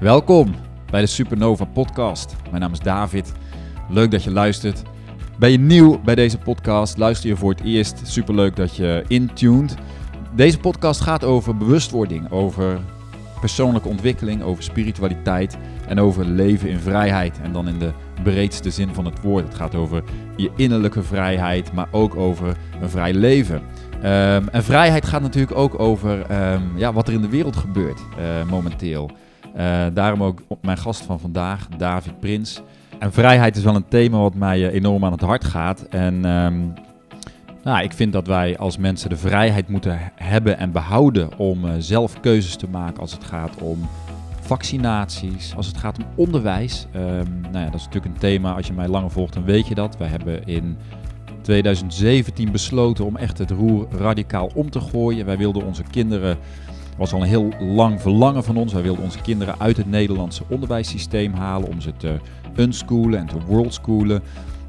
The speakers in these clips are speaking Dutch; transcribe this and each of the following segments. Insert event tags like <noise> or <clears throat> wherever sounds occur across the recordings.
Welkom bij de Supernova Podcast. Mijn naam is David. Leuk dat je luistert. Ben je nieuw bij deze podcast? Luister je voor het eerst? Superleuk dat je intuned. Deze podcast gaat over bewustwording, over persoonlijke ontwikkeling, over spiritualiteit en over leven in vrijheid. En dan in de breedste zin van het woord. Het gaat over je innerlijke vrijheid, maar ook over een vrij leven. Um, en vrijheid gaat natuurlijk ook over um, ja, wat er in de wereld gebeurt uh, momenteel. Uh, daarom ook mijn gast van vandaag, David Prins. En vrijheid is wel een thema wat mij uh, enorm aan het hart gaat. En um, nou, ik vind dat wij als mensen de vrijheid moeten hebben en behouden om uh, zelf keuzes te maken als het gaat om vaccinaties, als het gaat om onderwijs. Um, nou ja, dat is natuurlijk een thema, als je mij langer volgt, dan weet je dat. Wij hebben in 2017 besloten om echt het roer radicaal om te gooien. Wij wilden onze kinderen was al een heel lang verlangen van ons. Wij wilden onze kinderen uit het Nederlandse onderwijssysteem halen om ze te unschoolen en te worldschoolen.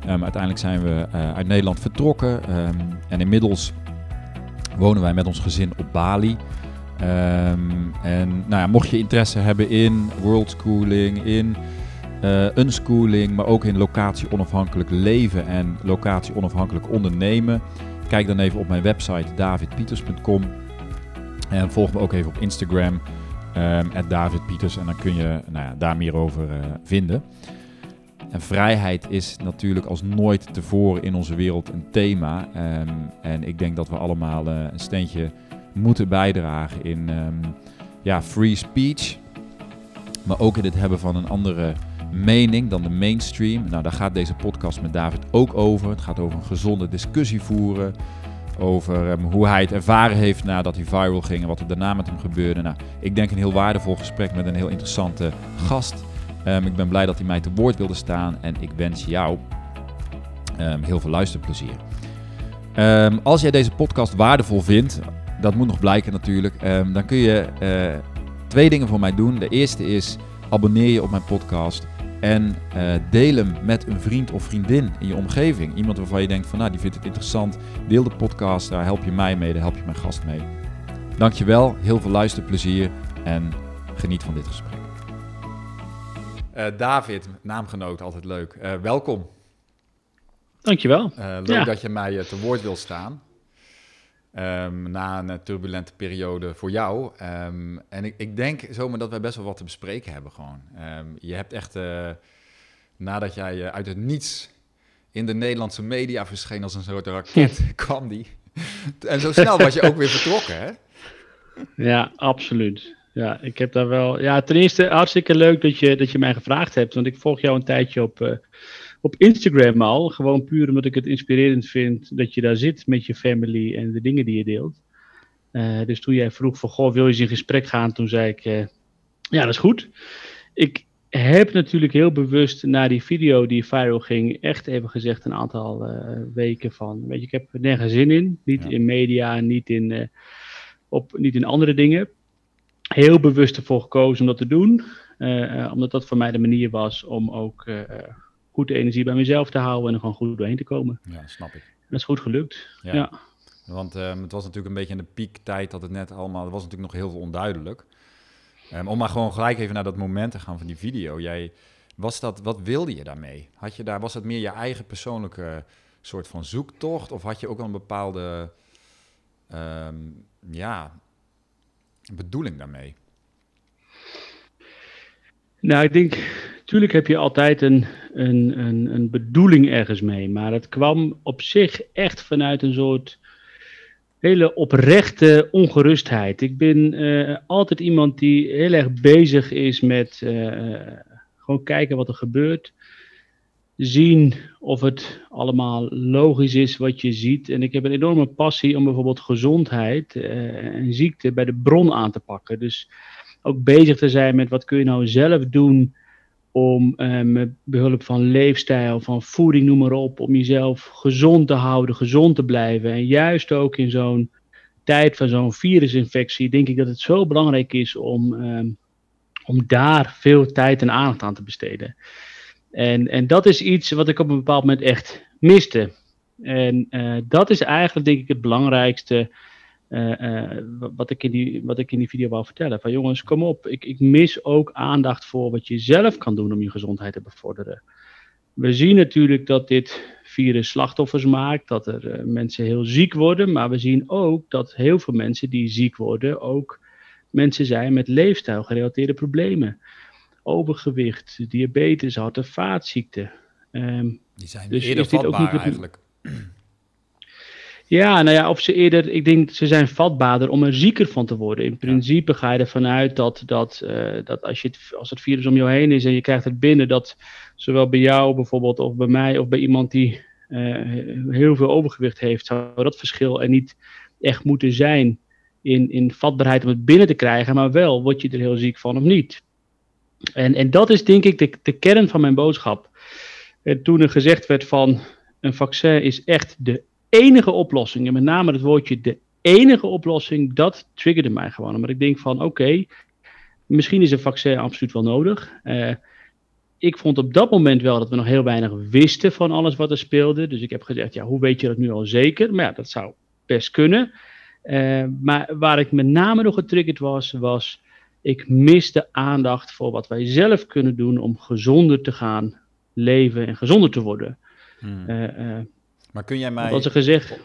Um, uiteindelijk zijn we uh, uit Nederland vertrokken um, en inmiddels wonen wij met ons gezin op Bali. Um, en nou ja, mocht je interesse hebben in worldschooling, in uh, unschooling, maar ook in locatie onafhankelijk leven en locatie onafhankelijk ondernemen, kijk dan even op mijn website davidpieters.com. En volg me ook even op Instagram, um, David Pieters. En dan kun je nou ja, daar meer over uh, vinden. En vrijheid is natuurlijk als nooit tevoren in onze wereld een thema. Um, en ik denk dat we allemaal uh, een steentje moeten bijdragen in um, ja, free speech. Maar ook in het hebben van een andere mening dan de mainstream. Nou, daar gaat deze podcast met David ook over. Het gaat over een gezonde discussie voeren over um, hoe hij het ervaren heeft nadat hij viral ging en wat er daarna met hem gebeurde. Nou, ik denk een heel waardevol gesprek met een heel interessante gast. Um, ik ben blij dat hij mij te woord wilde staan en ik wens jou um, heel veel luisterplezier. als jij deze podcast waardevol vindt, dat moet nog blijken natuurlijk, dan kun je uh, twee dingen voor mij doen. De eerste is abonneer je op mijn podcast. En uh, deel hem met een vriend of vriendin in je omgeving. Iemand waarvan je denkt van nou die vindt het interessant. Deel de podcast, daar help je mij mee, daar help je mijn gast mee. Dankjewel, heel veel luisterplezier en geniet van dit gesprek. Uh, David, naamgenoot, altijd leuk. Uh, welkom. Dankjewel. leuk ja. dat je mij te woord wil staan. Um, na een turbulente periode voor jou. Um, en ik, ik, denk zomaar dat wij best wel wat te bespreken hebben gewoon. Um, je hebt echt, uh, nadat jij uh, uit het niets in de Nederlandse media verscheen als een soort raket, <laughs> kwam die. en zo snel was je ook weer vertrokken, hè? <laughs> Ja, absoluut. Ja, ik heb daar wel... Ja, ten eerste hartstikke leuk dat je, dat je mij gevraagd hebt. Want ik volg jou een tijdje op... Uh, op Instagram al. Gewoon puur omdat ik het inspirerend vind dat je daar zit met je family en de dingen die je deelt. Uh, dus toen jij vroeg van, goh, wil je eens in gesprek gaan? Toen zei ik, uh, ja, dat is goed. Ik heb natuurlijk heel bewust na die video die viral ging, echt even gezegd een aantal uh, weken van, weet je, ik heb er nergens zin in. Niet ja. in media, niet in, op, niet in andere dingen. Heel bewust ervoor gekozen om dat te doen. omdat dat voor mij de manier was om ook goed de energie bij mezelf te houden en er gewoon goed doorheen te komen. Ja, snap ik. Dat is goed gelukt. Ja. ja. Want um, het was natuurlijk een beetje in de piektijd dat het net allemaal, het was natuurlijk nog heel veel onduidelijk. Um, om maar gewoon gelijk even naar dat moment te gaan van die video. Jij, was dat, wat wilde je daarmee? Had je daar, was dat meer je eigen persoonlijke soort van zoektocht? Of had je ook wel een bepaalde um, ja, bedoeling daarmee? Nou, ik denk, natuurlijk heb je altijd een, een, een, een bedoeling ergens mee. Maar het kwam op zich echt vanuit een soort hele oprechte ongerustheid. Ik ben uh, altijd iemand die heel erg bezig is met uh, gewoon kijken wat er gebeurt. Zien of het allemaal logisch is wat je ziet. En ik heb een enorme passie om bijvoorbeeld gezondheid uh, en ziekte bij de bron aan te pakken. Dus ook bezig te zijn met wat kun je nou zelf doen om uh, met behulp van leefstijl, van voeding, noem maar op, om jezelf gezond te houden, gezond te blijven. En juist ook in zo'n tijd van zo'n virusinfectie, denk ik dat het zo belangrijk is om, um, om daar veel tijd en aandacht aan te besteden. En, en dat is iets wat ik op een bepaald moment echt miste. En uh, dat is eigenlijk, denk ik, het belangrijkste wat, ik in die, wat ik in die video wou vertellen. Van jongens, kom op. Ik, ik mis ook aandacht voor wat je zelf kan doen om je gezondheid te bevorderen. We zien natuurlijk dat dit virus slachtoffers maakt, dat er mensen heel ziek worden. Maar we zien ook dat heel veel mensen die ziek worden ook mensen zijn met leefstijlgerelateerde problemen. Overgewicht, diabetes, hart- en vaatziekten. Um, die zijn dus eerder vatbaar eigenlijk. Ja, nou ja, of ze eerder, ik denk ze zijn vatbaarder om er zieker van te worden. In principe ga je ervan uit dat, dat, uh, dat als, je het, als het virus om jou heen is en je krijgt het binnen, dat zowel bij jou bijvoorbeeld, of bij mij, of bij iemand die uh, heel veel overgewicht heeft, zou dat verschil er niet echt moeten zijn in, in vatbaarheid om het binnen te krijgen, maar wel word je er heel ziek van of niet. En, en dat is denk ik de, de kern van mijn boodschap. En toen er gezegd werd van een vaccin is echt de enige oplossing, en met name het woordje de enige oplossing, dat triggerde mij gewoon. Omdat ik denk van oké, misschien is een vaccin absoluut wel nodig. Uh, ik vond op dat moment wel dat we nog heel weinig wisten van alles wat er speelde. Dus ik heb gezegd, ja, hoe weet je dat nu al zeker? Maar ja, dat zou best kunnen. Uh, maar waar ik met name nog getriggerd was, was ik miste aandacht voor wat wij zelf kunnen doen om gezonder te gaan leven en gezonder te worden. Hmm. Uh, maar kun jij mij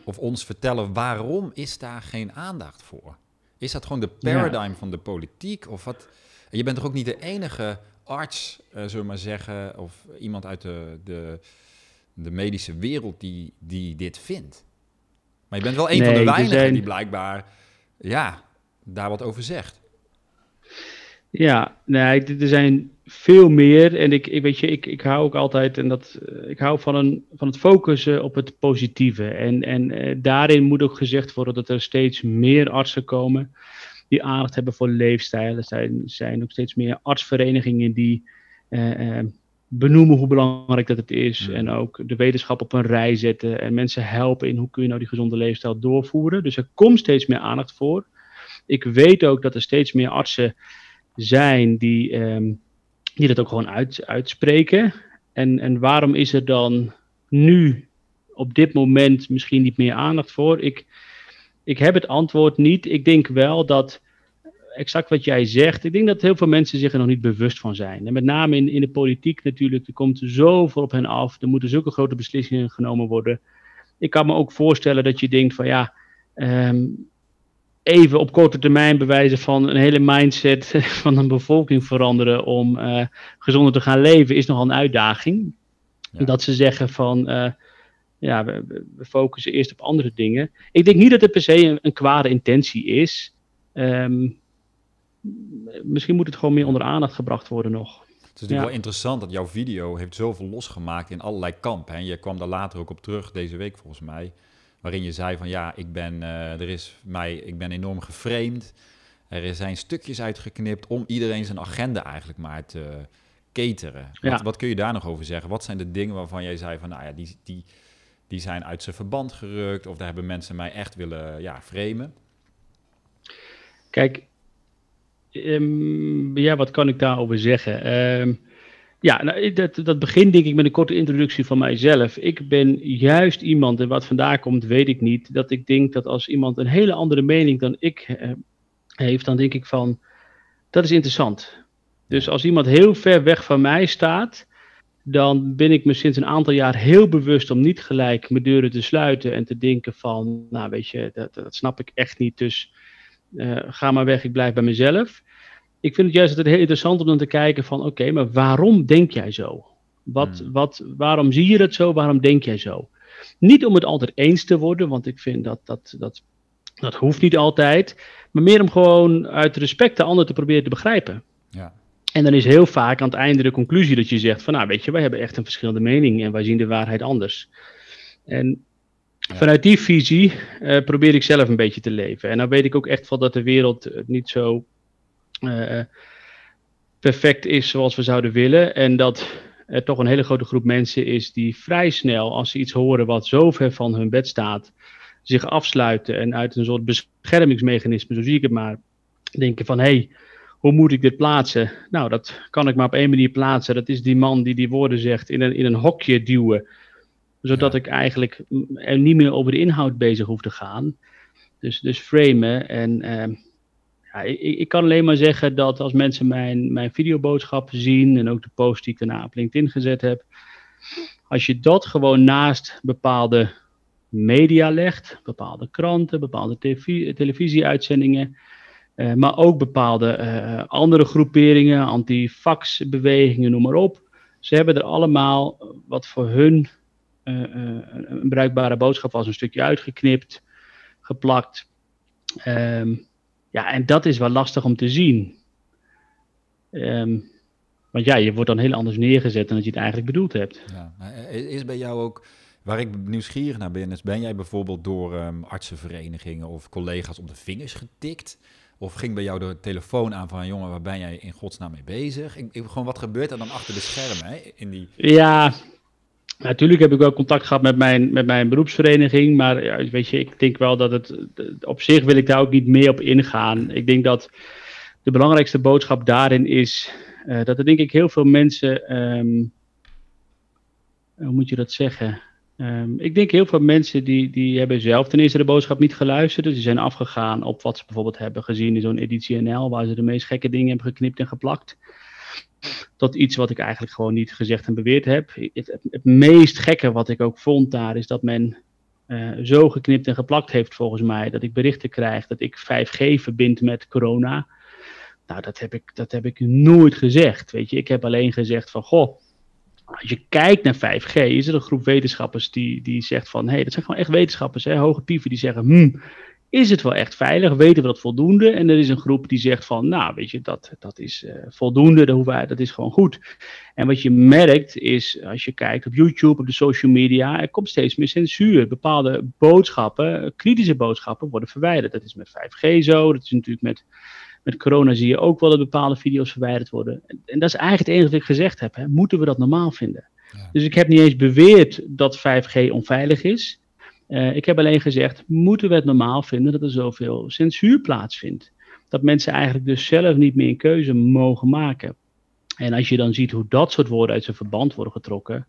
of ons vertellen waarom is daar geen aandacht voor? Is dat gewoon de paradigm van de politiek? Of wat? Je bent toch ook niet de enige arts, uh, zullen we maar zeggen, of iemand uit de, de, de medische wereld die, die dit vindt? Maar je bent wel een van de weinigen die blijkbaar ja, daar wat over zegt. Ja, nee, er zijn veel meer. En ik, ik weet je, ik, ik hou ook altijd, en dat, eh, ik hou van, een, van het focussen op het positieve. En, en eh, daarin moet ook gezegd worden dat er steeds meer artsen komen die aandacht hebben voor leefstijl. Er zijn, zijn ook steeds meer artsverenigingen die eh, benoemen hoe belangrijk dat het is. En ook de wetenschap op een rij zetten. En mensen helpen in hoe kun je nou die gezonde leefstijl doorvoeren. Dus er komt steeds meer aandacht voor. Ik weet ook dat er steeds meer artsen zijn die, um, die dat ook gewoon uit, uitspreken. En, en waarom is er dan nu op dit moment misschien niet meer aandacht voor? Ik, ik heb het antwoord niet. Ik denk wel dat exact wat jij zegt. Ik denk dat heel veel mensen zich er nog niet bewust van zijn. En met name in, in de politiek natuurlijk. Er komt zoveel op hen af. Er moeten zulke grote beslissingen genomen worden. Ik kan me ook voorstellen dat je denkt van ja. Um, even op korte termijn bewijzen van een hele mindset <laughs> van een bevolking veranderen om uh, gezonder te gaan leven is nogal een uitdaging. Ja. Dat ze zeggen van uh, ja, we, we, focussen eerst op andere dingen. Ik denk niet dat het per se een, een kwade intentie is. Um, misschien moet het gewoon meer onder aandacht gebracht worden nog. Het is natuurlijk wel interessant dat jouw video heeft zoveel losgemaakt in allerlei kampen. En je kwam daar later ook op terug deze week volgens mij. Waarin je zei van ja, ik ben, uh, er is mij, ik ben enorm geframed. Er zijn stukjes uitgeknipt om iedereen zijn agenda eigenlijk maar te cateren. Wat, wat kun je daar nog over zeggen? Wat zijn de dingen waarvan jij zei van nou ja, die, die, die zijn uit zijn verband gerukt. Of daar hebben mensen mij echt willen ja, framen. Kijk, Um, ja, wat kan ik daarover zeggen? Um, ja, nou, dat, dat begint denk ik met een korte introductie van mijzelf. Ik ben juist iemand, en wat vandaar komt weet ik niet, dat ik denk dat als iemand een hele andere mening dan ik uh, heeft, dan denk ik van, dat is interessant. Dus als iemand heel ver weg van mij staat, dan ben ik me sinds een aantal jaar heel bewust om niet gelijk mijn deuren te sluiten en te denken van, nou weet je, dat, dat snap ik echt niet, dus uh, ga maar weg, ik blijf bij mezelf. Ik vind het juist altijd heel interessant om dan te kijken van, oké, maar waarom denk jij zo? Wat, hmm. wat, waarom zie je dat zo? Waarom denk jij zo? Niet om het altijd eens te worden, want ik vind dat dat, dat, dat hoeft niet altijd. Maar meer om gewoon uit respect de ander te proberen te begrijpen. Ja. En dan is heel vaak aan het einde de conclusie dat je zegt van, nou weet je, wij hebben echt een verschillende mening en wij zien de waarheid anders. En Vanuit die visie uh, probeer ik zelf een beetje te leven. En dan weet ik ook echt wel dat de wereld niet zo perfect is zoals we zouden willen. En dat er toch een hele grote groep mensen is die vrij snel, als ze iets horen wat zo ver van hun bed staat, zich afsluiten en uit een soort beschermingsmechanisme, zo zie ik het maar, denken van hé, hey, hoe moet ik dit plaatsen? Nou, dat kan ik maar op één manier plaatsen. Dat is die man die die woorden zegt in een, in een hokje duwen zodat ik eigenlijk er niet meer over de inhoud bezig hoef te gaan. Dus, dus framen. En ehm, ik, ik, kan alleen maar zeggen dat als mensen mijn, mijn videoboodschappen zien en ook de post die ik daarna op LinkedIn gezet heb, als je dat gewoon naast bepaalde media legt, bepaalde kranten, bepaalde televisieuitzendingen, uh, maar ook bepaalde uh, andere groeperingen, anti-fax-bewegingen, noem maar op. Ze hebben er allemaal wat voor hun uh, een bruikbare boodschap was, een stukje uitgeknipt, geplakt. Um, ja, en dat is wel lastig om te zien. Um, want ja, je wordt dan heel anders neergezet dan dat je het eigenlijk bedoeld hebt. Ja, is bij jou ook, waar ik nieuwsgierig naar ben, is ben jij bijvoorbeeld door um, artsenverenigingen of collega's op de vingers getikt? Of ging bij jou de telefoon aan van, jongen, waar ben jij in godsnaam mee bezig? Ik, ik, gewoon, wat gebeurt er dan achter de schermen hè, in die... Ja, Natuurlijk heb ik wel contact gehad met mijn, met mijn beroepsvereniging, maar ja, weet je, ik denk wel dat het, op zich wil ik daar ook niet meer op ingaan. Ik denk dat de belangrijkste boodschap daarin is uh, dat er denk ik heel veel mensen, um, hoe moet je dat zeggen? Um, ik denk heel veel mensen die, die hebben zelf ten eerste de boodschap niet geluisterd. Dus die zijn afgegaan op wat ze bijvoorbeeld hebben gezien in zo'n editie NL, waar ze de meest gekke dingen hebben geknipt en geplakt tot iets wat ik eigenlijk gewoon niet gezegd en beweerd heb. Het, het, meest gekke wat ik ook vond daar is dat men uh, zo geknipt en geplakt heeft volgens mij dat ik berichten krijg dat ik 5G verbind met corona. Nou, dat heb ik, dat heb ik nooit gezegd. Weet je, ik heb alleen gezegd van goh. Als je kijkt naar 5G, is er een groep wetenschappers die, die zegt van hé, hey, dat zijn gewoon echt wetenschappers, hè, hoge pieven, die zeggen hmm, is het wel echt veilig? Weten we dat voldoende? En er is een groep die zegt van, nou weet je, dat, dat is uh, voldoende, dat, wij, dat is gewoon goed. En wat je merkt is, als je kijkt op YouTube, op de social media, er komt steeds meer censuur. Bepaalde boodschappen, kritische boodschappen, worden verwijderd. Dat is met 5G zo, dat is natuurlijk met, met corona zie je ook wel dat bepaalde video's verwijderd worden. En, en dat is eigenlijk het enige wat ik gezegd heb. Hè. Moeten we dat normaal vinden? Dus ik heb niet eens beweerd dat 5G onveilig is. Uh, ik heb alleen gezegd, moeten we het normaal vinden dat er zoveel censuur plaatsvindt? Dat mensen eigenlijk dus zelf niet meer een keuze mogen maken. En als je dan ziet hoe dat soort woorden uit zijn verband worden getrokken,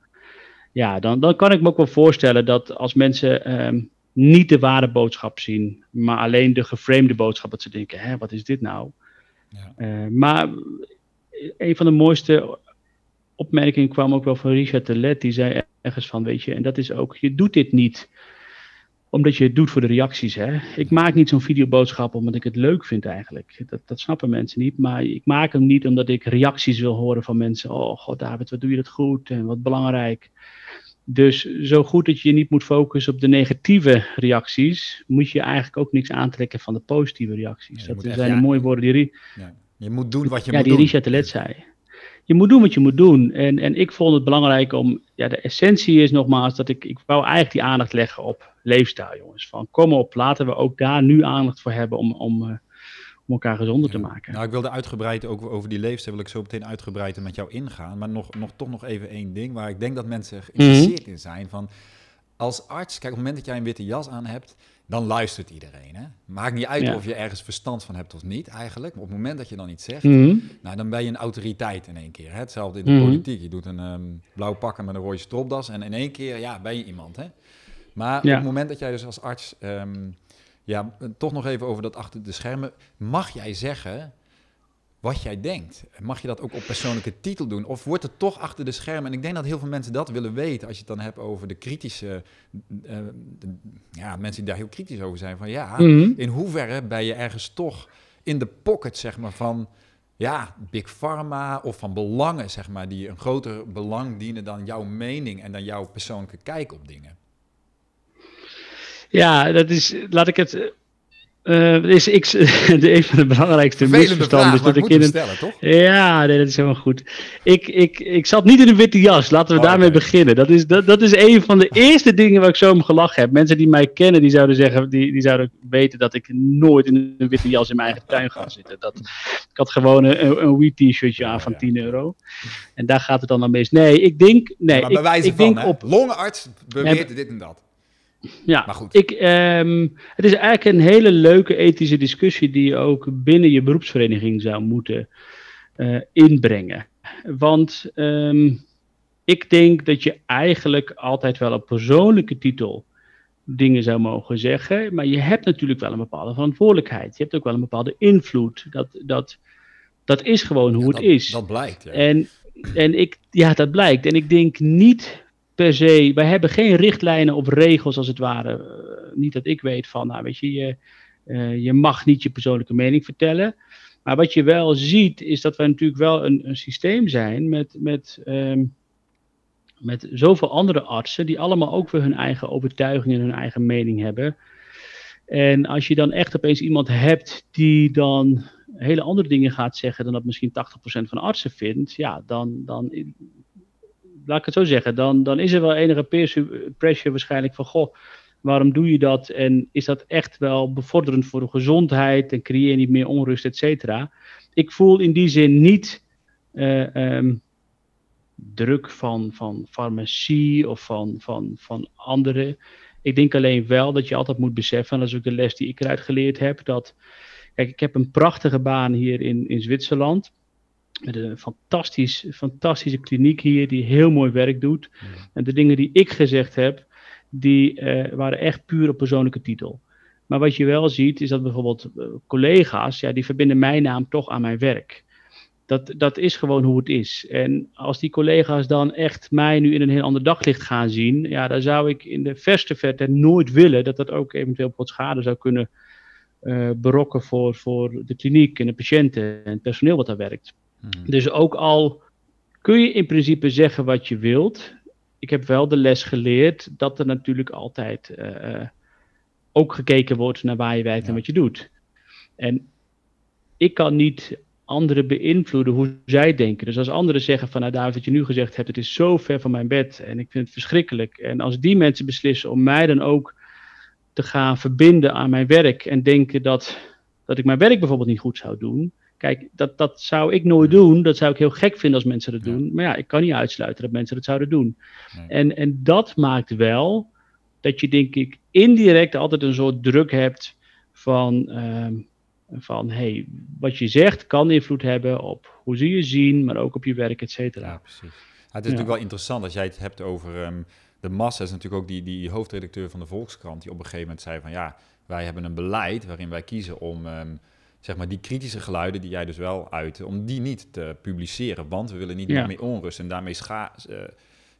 ja, dan, dan kan ik me ook wel voorstellen dat als mensen um, niet de ware boodschap zien, maar alleen de geframede boodschap, dat ze denken, hè, wat is dit nou? Ja. Uh, maar een van de mooiste opmerkingen kwam ook wel van Richard Telet, die zei ergens van, weet je, en dat is ook, je doet dit niet omdat je het doet voor de reacties. Hè? Ik maak niet zo'n videoboodschap omdat ik het leuk vind eigenlijk. Dat, dat snappen mensen niet. Maar ik maak hem niet omdat ik reacties wil horen van mensen. Oh god David, wat doe je dat goed en wat belangrijk. Dus zo goed dat je je niet moet focussen op de negatieve reacties, moet je eigenlijk ook niks aantrekken van de positieve reacties. dat zijn de mooie woorden die... Ja. Je moet doen wat je ja, moet doen. Ja, die Richard Telet zei je moet doen wat je moet doen. En, en ik vond het belangrijk om, ja, de essentie is nogmaals dat ik, ik wou eigenlijk die aandacht leggen op leefstijl, jongens. Van kom op, laten we ook daar nu aandacht voor hebben om, om, uh, om elkaar gezonder te maken. Nou, ik wilde uitgebreid ook over die leefstijl, wil ik zo meteen uitgebreid met jou ingaan. Maar nog, nog, toch nog even één ding waar ik denk dat mensen geïnteresseerd in zijn. Van, als arts, kijk, op het moment dat jij een witte jas aan hebt, dan luistert iedereen. Hè? Maakt niet uit of je ergens verstand van hebt of niet, eigenlijk. Maar op het moment dat je dan iets zegt, mhm. nou, dan ben je een autoriteit in één keer. Hè? Hetzelfde in de mhm. politiek. Je doet een um, blauw pakken met een rode stropdas en in één keer ja, ben je iemand. Hè? Maar op het moment dat jij dus als arts, ehm, ja, toch nog even over dat achter de schermen, mag jij zeggen wat jij denkt. Mag je dat ook op persoonlijke titel doen? Of wordt het toch achter de schermen? En ik denk dat heel veel mensen dat willen weten als je het dan hebt over de kritische... Uh, ja, mensen die daar heel kritisch over zijn. Van ja, mhm. in hoeverre ben je ergens toch in de pocket, zeg maar, van... Ja, Big Pharma of van belangen, zeg maar, die een groter belang dienen dan jouw mening en dan jouw persoonlijke kijk op dingen. Ja, dat is, laat ik het uh, is <laughs> de een van de belangrijkste misverstanden. Is dat ik in een... stellen, toch? Ja, nee, dat is helemaal goed. Ik, ik, ik zat niet in een witte jas. Laten we oh, daarmee beginnen. Dat is, dat, dat is een van de eerste dingen waar ik zo om gelachen heb. Mensen die mij kennen, die zouden zeggen, die, die zouden weten dat ik nooit in een witte jas in mijn eigen tuin ga zitten. Dat, ik had gewoon een, een wheat t-shirtje aan van 10 euro. En daar gaat het dan aan mis. Nee, ik denk, nee, maar bij ik, ik van, denk op. Longenarts beweert dit en dat. Ja, maar goed. Ik, um, het is eigenlijk een hele leuke ethische discussie die je ook binnen je beroepsvereniging zou moeten uh, inbrengen. Want um, ik denk dat je eigenlijk altijd wel op persoonlijke titel dingen zou mogen zeggen. Maar je hebt natuurlijk wel een bepaalde verantwoordelijkheid. Je hebt ook wel een bepaalde invloed. Dat, dat, dat is gewoon hoe het is. Dat blijkt. Ja. En, en ik, ja, dat blijkt. En ik denk niet per se. Wij hebben geen richtlijnen of regels als het ware. Eh, niet dat ik weet van, nou weet je, je, uh, je mag niet je persoonlijke mening vertellen. Maar wat je wel ziet, is dat wij natuurlijk wel een, een systeem zijn met, met, um, met zoveel andere artsen, die allemaal ook weer hun eigen overtuiging en hun eigen mening hebben. En als je dan echt opeens iemand hebt die dan hele andere dingen gaat zeggen dan dat misschien 80% van artsen vindt, ja, dan, dan laat ik het zo zeggen, dan, dan is er wel enige pressure waarschijnlijk van, goh, waarom doe je dat? En is dat echt wel bevorderend voor de gezondheid en creëer je niet meer onrust, et cetera? Ik voel in die zin niet uh, um, druk van, van farmacie of van, van, van anderen. Ik denk alleen wel dat je altijd moet beseffen, en dat is ook de les die ik eruit geleerd heb, dat, kijk, ik heb een prachtige baan hier in, in Zwitserland. Met een fantastisch, fantastische kliniek hier die heel mooi werk doet. Ja. En de dingen die ik gezegd heb, die uh, waren echt puur op persoonlijke titel. Maar wat je wel ziet, is dat bijvoorbeeld uh, collega's, ja, die verbinden mijn naam toch aan mijn werk. Dat, dat is gewoon hoe het is. En als die collega's dan echt mij nu in een heel ander daglicht gaan zien, ja, dan zou ik in de verste verte nooit willen dat dat ook eventueel wat schade zou kunnen uh, berokken voor, voor de kliniek en de patiënten en het personeel wat daar werkt. Hmm. Dus ook al kun je in principe zeggen wat je wilt, ik heb wel de les geleerd dat er natuurlijk altijd uh, ook gekeken wordt naar waar je werkt ja. en wat je doet. En ik kan niet anderen beïnvloeden hoe zij denken. Dus als anderen zeggen van, nou David, wat je nu gezegd hebt, het is zo ver van mijn bed en ik vind het verschrikkelijk. En als die mensen beslissen om mij dan ook te gaan verbinden aan mijn werk en denken dat, dat ik mijn werk bijvoorbeeld niet goed zou doen, Kijk, dat, dat zou ik nooit doen. Dat zou ik heel gek vinden als mensen dat doen. Maar ja, ik kan niet uitsluiten dat mensen dat zouden doen. Nee. En, en dat maakt wel dat je, denk ik, indirect altijd een soort druk hebt van, uh, van hey, wat je zegt kan invloed hebben op hoe ze je zien, maar ook op je werk, et cetera. Ja, precies. Het is ja. natuurlijk wel interessant als jij het hebt over um, de massa. is natuurlijk ook die, die hoofdredacteur van de Volkskrant, die op een gegeven moment zei van ja, wij hebben een beleid waarin wij kiezen om. Um, zeg maar, die kritische geluiden die jij dus wel uit, om die niet te publiceren. Want we willen niet ja. meer onrust. En daarmee scha uh,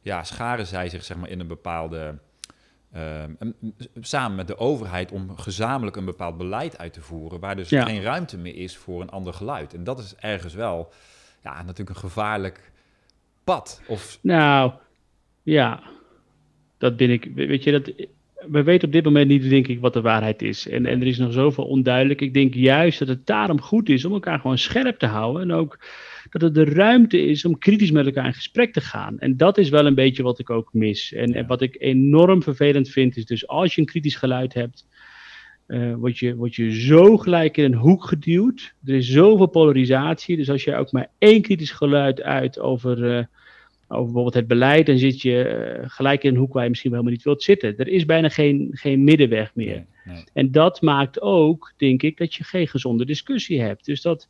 ja, scharen zij zich zeg maar, in een bepaalde. Uh, samen met de overheid om gezamenlijk een bepaald beleid uit te voeren, waar dus ja. geen ruimte meer is voor een ander geluid. En dat is ergens wel ja, natuurlijk een gevaarlijk pad. Of... Nou, ja, dat ben ik. Weet je, dat, we weten op dit moment niet, denk ik, wat de waarheid is. En, en er is nog zoveel onduidelijk. Ik denk juist dat het daarom goed is om elkaar gewoon scherp te houden. En ook dat er de ruimte is om kritisch met elkaar in gesprek te gaan. En dat is wel een beetje wat ik ook mis. En, ja. en wat ik enorm vervelend vind, is dus als je een kritisch geluid hebt. Uh, word, je, word je zo gelijk in een hoek geduwd. Er is zoveel polarisatie. Dus als je ook maar één kritisch geluid uit over. Uh, over bijvoorbeeld het beleid, dan zit je uh, gelijk in een hoek waar je misschien wel helemaal niet wilt zitten. Er is bijna geen, geen middenweg meer. Nee, nee. En dat maakt ook, denk ik, dat je geen gezonde discussie hebt. Dus dat,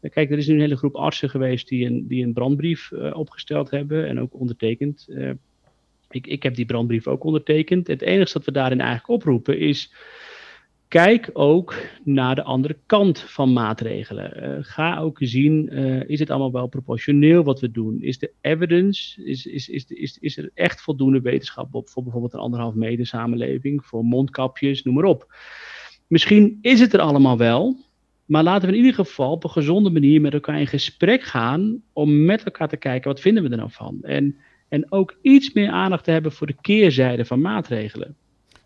kijk, er is nu een hele groep artsen geweest die een, die een brandbrief uh, opgesteld hebben en ook ondertekend. Uh, ik, ik heb die brandbrief ook ondertekend. Het enige dat we daarin eigenlijk oproepen is kijk ook naar de andere kant van maatregelen. Uh, ga ook zien, uh, is het allemaal wel proportioneel wat we doen? Is de evidence, is, is, is, is, is er echt voldoende wetenschap op voor bijvoorbeeld een anderhalf meter samenleving, voor mondkapjes, noem maar op. Misschien is het er allemaal wel, maar laten we in ieder geval op een gezonde manier met elkaar in gesprek gaan om met elkaar te kijken, wat vinden we er nou van? En, en ook iets meer aandacht te hebben voor de keerzijde van maatregelen.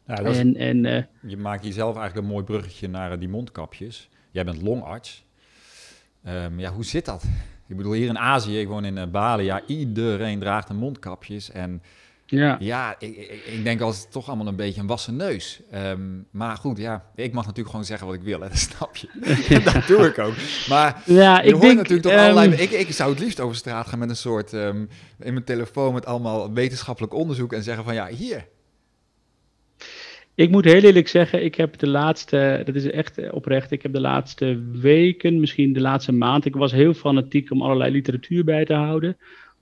Ja, is, en, en, uh, je maakt jezelf eigenlijk een mooi bruggetje naar uh, die mondkapjes. Jij bent longarts. Um, ja, hoe zit dat? Ik bedoel, hier in Azië, ik woon in uh, Bali, ja, iedereen draagt een mondkapjes. En ja, ja ik, ik, ik denk als toch allemaal een beetje een wassen neus. Um, maar goed, ja, ik mag natuurlijk gewoon zeggen wat ik wil, hè, <laughs> dat snap je. dat doe ik ook. Maar ja, ik denk, natuurlijk toch um, allerlei... Ik, ik zou het liefst over straat gaan met een soort... Um, in mijn telefoon met allemaal wetenschappelijk onderzoek en zeggen van ja, hier ik moet heel eerlijk zeggen, ik heb de laatste, dat is echt oprecht, ik heb de laatste weken, misschien de laatste maand, ik was heel fanatiek om allerlei literatuur bij te houden.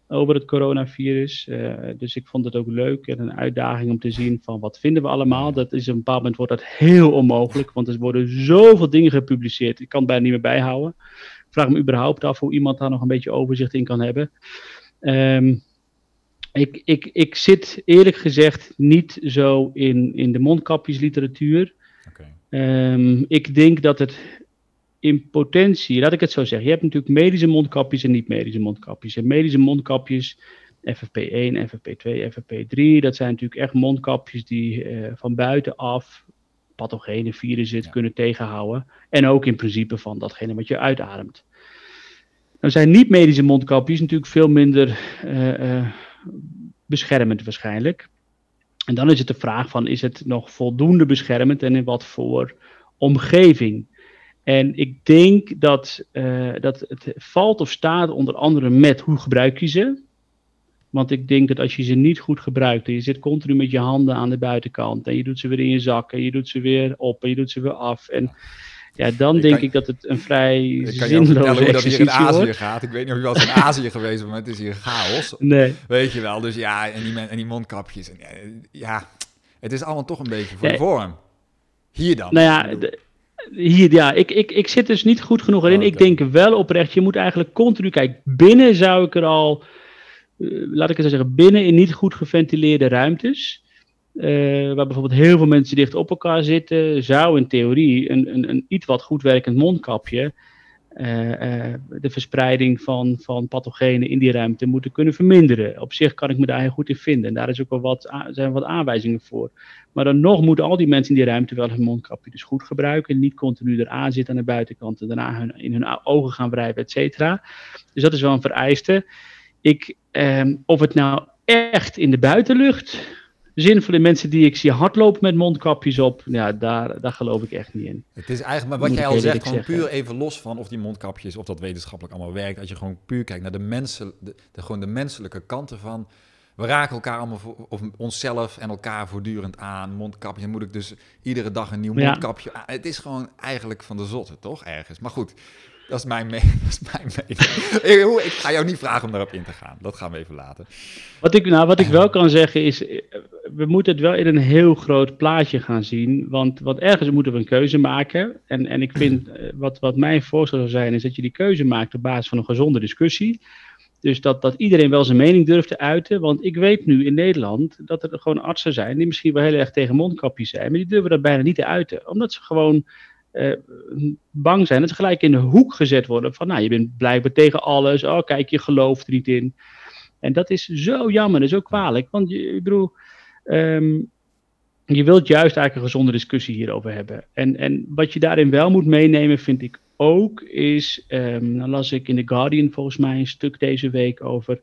over het coronavirus. Uh, dus ik vond het ook leuk en een uitdaging om te zien van wat vinden we allemaal. Dat is op een bepaald moment wordt dat heel onmogelijk, want er worden zoveel dingen gepubliceerd. Ik kan het bijna niet meer bijhouden. Ik vraag me überhaupt af hoe iemand daar nog een beetje overzicht in kan hebben. Um, ik, ik, ik zit eerlijk gezegd niet zo in, in de mondkapjesliteratuur. Okay. Um, ik denk dat het in potentie, laat ik het zo zeggen. Je hebt natuurlijk medische mondkapjes en niet-medische mondkapjes. En medische mondkapjes, FFP1, FFP2, FFP3, dat zijn natuurlijk echt mondkapjes die uh, van buitenaf pathogene virussen ja. kunnen tegenhouden. En ook in principe van datgene wat je uitademt. Nou zijn niet-medische mondkapjes natuurlijk veel minder uh, uh, beschermend waarschijnlijk. En dan is het de vraag van, is het nog voldoende beschermend en in wat voor omgeving? En ik denk dat, uh, dat het valt of staat onder andere met hoe gebruik je ze. Want ik denk dat als je ze niet goed gebruikt en je zit continu met je handen aan de buitenkant en je doet ze weer in je zak en je doet ze weer op en je doet ze weer af. En ja, dan denk ik dat het een vrij zinloze dat hier in Azië gaat. Ik weet niet of je wel eens in <laughs> Azië geweest bent, maar het is hier chaos. Nee. Weet je wel, dus ja, en die, en die mondkapjes. En, ja, het is allemaal toch een beetje voor de vorm. Hier dan. Nou ja, hier, ja, ik, ik, ik zit dus niet goed genoeg erin. Ik denk wel oprecht, je moet eigenlijk continu kijken. Binnen zou ik er al, uh, laat ik het zo zeggen, binnen in niet goed geventileerde ruimtes. Uh, waar bijvoorbeeld heel veel mensen dicht op elkaar zitten, zou in theorie een, een, een iets wat goed werkend mondkapje uh, uh, de verspreiding van, van pathogenen in die ruimte moeten kunnen verminderen. Op zich kan ik me daar heel goed in vinden. En daar is ook wel wat, zijn wat aanwijzingen voor. Maar dan nog moeten al die mensen in die ruimte wel hun mondkapje dus goed gebruiken. Niet continu eraan zitten aan de buitenkant en daarna hun, in hun ogen gaan wrijven, et cetera. Dus dat is wel een vereiste. Ik, um, of het nou echt in de buitenlucht zinvolle mensen die ik zie hardlopen met mondkapjes op, ja, daar, daar geloof ik echt niet in. Het is eigenlijk, maar wat jij al zegt, gewoon puur even los van of die mondkapjes, of dat wetenschappelijk allemaal werkt, als je gewoon puur kijkt naar de, mensen, de, de gewoon de menselijke kanten van, we raken elkaar allemaal, voor, of onszelf en elkaar voortdurend aan, mondkapjes, dan moet ik dus iedere dag een nieuw mondkapje ja. Het is gewoon eigenlijk van de zotte, toch, ergens. Maar goed, <laughs> dat is mijn, mening. <laughs> ik ga jou niet vragen om daarop in te gaan. Dat gaan we even laten. Wat ik, nou, wat ik wel kan zeggen is, we moeten het wel in een heel groot plaatje gaan zien. Want, want ergens moeten we een keuze maken. En, en ik vind, eh, wat, wat mijn voorstel zou zijn, is dat je die keuze maakt op basis van een gezonde discussie. Dus dat, dat iedereen wel zijn mening durft te uiten. Want ik weet nu in Nederland dat er gewoon artsen zijn die misschien wel heel erg tegen mondkapjes zijn. Maar die durven dat bijna niet te uiten. Omdat ze gewoon uh, bang zijn dat ze gelijk in de hoek gezet worden. Van nou, je bent blijkbaar tegen alles. Oh, kijk, je gelooft er niet in. En dat is zo jammer, dat is ook kwalijk. Want ik bedoel, um, je wilt juist eigenlijk een gezonde discussie hierover hebben. En, en wat je daarin wel moet meenemen, vind ik ook, is, um, dan las ik in The Guardian volgens mij een stuk deze week over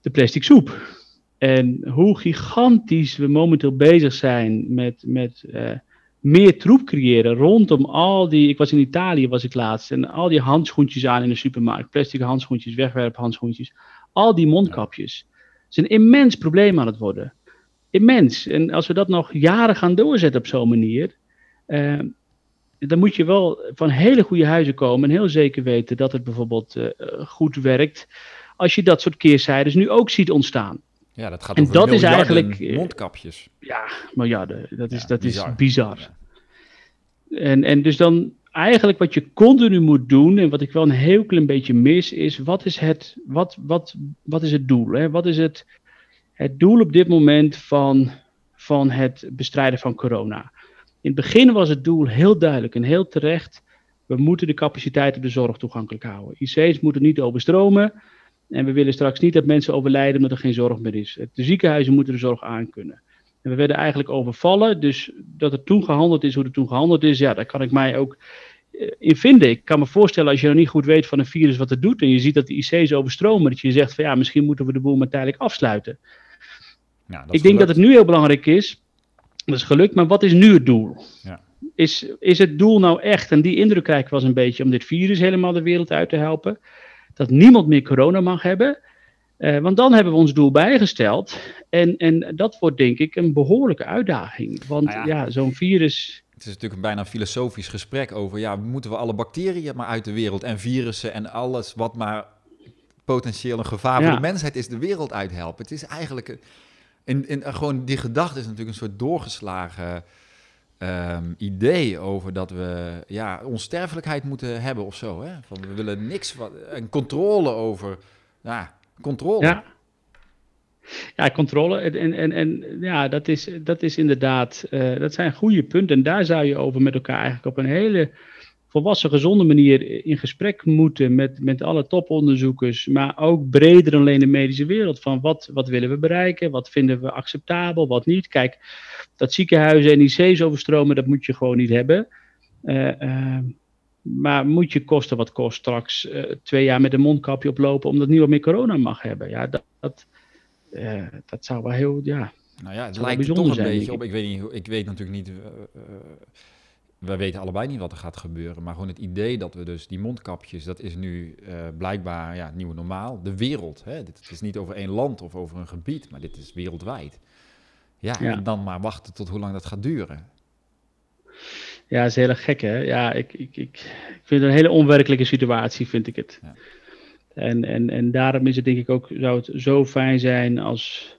de plastic soep. En hoe gigantisch we momenteel bezig zijn met, met uh, meer troep creëren rondom al die. Ik was in Italië, was ik laatst. En al die handschoentjes aan in de supermarkt. Plastic handschoentjes, wegwerphandschoentjes. Al die mondkapjes. Het is een immens probleem aan het worden. Immens. En als we dat nog jaren gaan doorzetten op zo'n manier. Uh, dan moet je wel van hele goede huizen komen. En heel zeker weten dat het bijvoorbeeld uh, goed werkt. Als je dat soort keerzijdes nu ook ziet ontstaan. Ja, dat gaat en over dat is eigenlijk mondkapjes. Ja, miljarden. Dat is, ja, dat bizar. is bizar. Ja. En, en dus dan eigenlijk wat je continu moet doen, en wat ik wel een heel klein beetje mis, is wat is het, wat, wat, wat is het doel? Hè? Wat is het, het doel op dit moment van, van het bestrijden van corona? In het begin was het doel heel duidelijk en heel terecht. We moeten de capaciteit op de zorg toegankelijk houden. IC's moeten niet overstromen. En we willen straks niet dat mensen overlijden omdat er geen zorg meer is. De ziekenhuizen moeten de zorg aankunnen. En we werden eigenlijk overvallen. Dus dat er toen gehandeld is hoe er toen gehandeld is, ja, daar kan ik mij ook eh, in vinden. Ik kan me voorstellen als je nog niet goed weet van een virus wat het doet. En je ziet dat de IC's overstromen. Dat je zegt van ja, misschien moeten we de boel maar tijdelijk afsluiten. Ik denk dat het nu heel belangrijk is. Dat is gelukt, maar wat is nu het doel? Ja. Is, is het doel nou echt, en die indruk krijg ik was een beetje, om dit virus helemaal de wereld uit te helpen? Dat niemand meer corona mag hebben. Uh, want dan hebben we ons doel bijgesteld. En, en dat wordt denk ik een behoorlijke uitdaging. Want nou ja, ja zo'n virus. Het is natuurlijk een bijna filosofisch gesprek over, ja, moeten we alle bacteriën maar uit de wereld en virussen en alles wat maar potentieel een gevaar voor de mensheid is de wereld uithelpen. Het is eigenlijk, in, in, gewoon die gedachte is natuurlijk een soort doorgeslagen Ehm, idee over dat we ja, onsterfelijkheid moeten hebben of zo. Hè? Van, we willen niks, wat, en controle over, ja, controle. Ja. Ja, controle. En, en, en ja, dat is, dat is inderdaad, uh, dat zijn goede punten. En daar zou je over met elkaar eigenlijk op een hele volwassen, gezonde manier in gesprek moeten met, met alle toponderzoekers, maar ook breder dan alleen de medische wereld. Van wat, wat willen we bereiken? Wat vinden we acceptabel? Wat niet? Kijk, dat ziekenhuizen en IC's overstromen, dat moet je gewoon niet hebben. Uh, uh, maar moet je kosten wat kost straks uh, twee jaar met een mondkapje oplopen omdat niemand meer corona mag hebben? Ja, dat, dat, dat zou wel heel, ja. Nou ja, het lijkt toch een zijn, beetje op. Ik weet, niet, ik weet natuurlijk niet we weten allebei niet wat er gaat gebeuren. Maar gewoon het idee dat we dus die mondkapjes, dat is nu uh, blijkbaar ja, het nieuwe normaal. De wereld. Hè? Dit, het is niet over één land of over een gebied, maar dit is wereldwijd. Ja, en dan maar wachten tot hoe lang dat gaat duren. Ja, dat is heel gek hè. Ja, ik, ik, ik, ik vind het een hele onwerkelijke situatie, vind ik het. Ja. En, en, en daarom is het denk ik ook, zou het zo fijn zijn als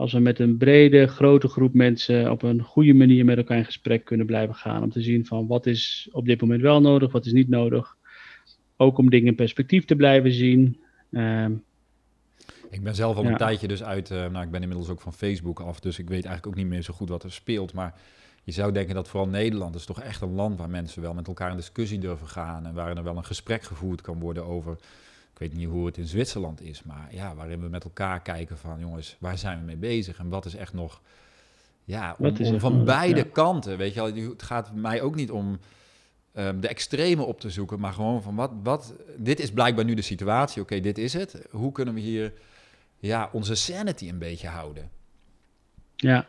als we met een brede, grote groep mensen op een goede manier met elkaar in gesprek kunnen blijven gaan. Om te zien van wat is op dit moment wel nodig, wat is niet nodig. Ook om dingen in perspectief te blijven zien. Uh, ik ben zelf al een tijdje dus uit, uh, nou ik ben inmiddels ook van Facebook af, dus ik weet eigenlijk ook niet meer zo goed wat er speelt. Maar je zou denken dat vooral Nederland is toch echt een land waar mensen wel met elkaar in discussie durven gaan en waar er wel een gesprek gevoerd kan worden over weet niet hoe het in Zwitserland is, maar ja, waarin we met elkaar kijken van jongens, waar zijn we mee bezig en wat is echt nog, ja, om, om van beide kanten, weet je wel, het gaat mij ook niet om um, de extreme op te zoeken, maar gewoon van wat, wat, dit is blijkbaar nu de situatie, oké, dit is het, hoe kunnen we hier, ja, onze sanity een beetje houden? Ja.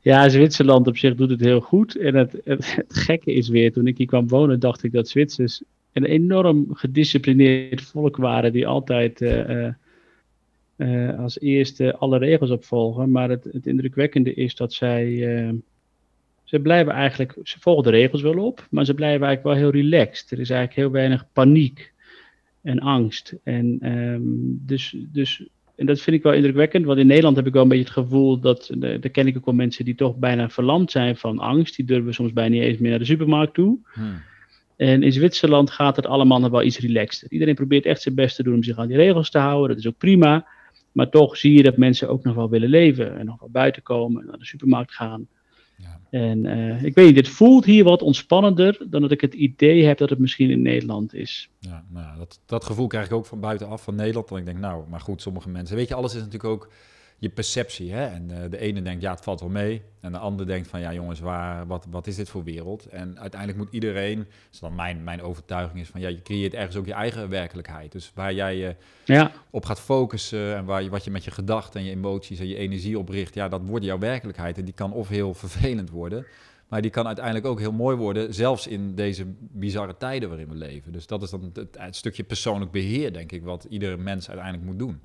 Ja, Zwitserland op zich doet het heel goed. En het, het, het gekke is weer, toen ik hier kwam wonen, dacht ik dat Zwitsers een enorm gedisciplineerd volk waren die altijd uh, uh, als eerste alle regels opvolgen. Maar het, het indrukwekkende is dat zij, ze blijven eigenlijk, ze volgen de regels wel op, maar ze blijven eigenlijk wel heel relaxed. Er is eigenlijk heel weinig paniek en angst. En, um, dus, dus, en dat vind ik wel indrukwekkend, want in Nederland heb ik wel een beetje het gevoel dat, daar ken ik ook wel mensen die toch bijna verlamd zijn van angst. Die durven soms bijna niet eens meer naar de supermarkt toe. Hmm. En in Zwitserland gaat het allemaal nog wel iets relaxter. Iedereen probeert echt zijn best te doen om zich aan die regels te houden. Dat is ook prima. Maar toch zie je dat mensen ook nog wel willen leven. En nog wel buiten komen en naar de supermarkt gaan. Ja. En uh, ik weet niet, het voelt hier wat ontspannender dan dat ik het idee heb dat het misschien in Nederland is. Ja, nou, dat, dat gevoel krijg ik ook van buitenaf van Nederland. Dan ik denk, nou, maar goed, sommige mensen. Weet je, alles is natuurlijk ook je perceptie. Hè? En uh, de ene denkt, ja, het valt wel mee. En de ander denkt van, ja jongens, waar, wat, wat is dit voor wereld? En uiteindelijk moet iedereen, dus dan mijn, mijn overtuiging is van, ja, je creëert ergens ook je eigen werkelijkheid. Dus waar jij je ja. op gaat focussen en waar je, wat je met je gedachten en je emoties en je energie opricht, ja, dat wordt jouw werkelijkheid. En die kan of heel vervelend worden, maar die kan uiteindelijk ook heel mooi worden, zelfs in deze bizarre tijden waarin we leven. Dus dat is dan het, het stukje persoonlijk beheer, denk ik, wat ieder mens uiteindelijk moet doen.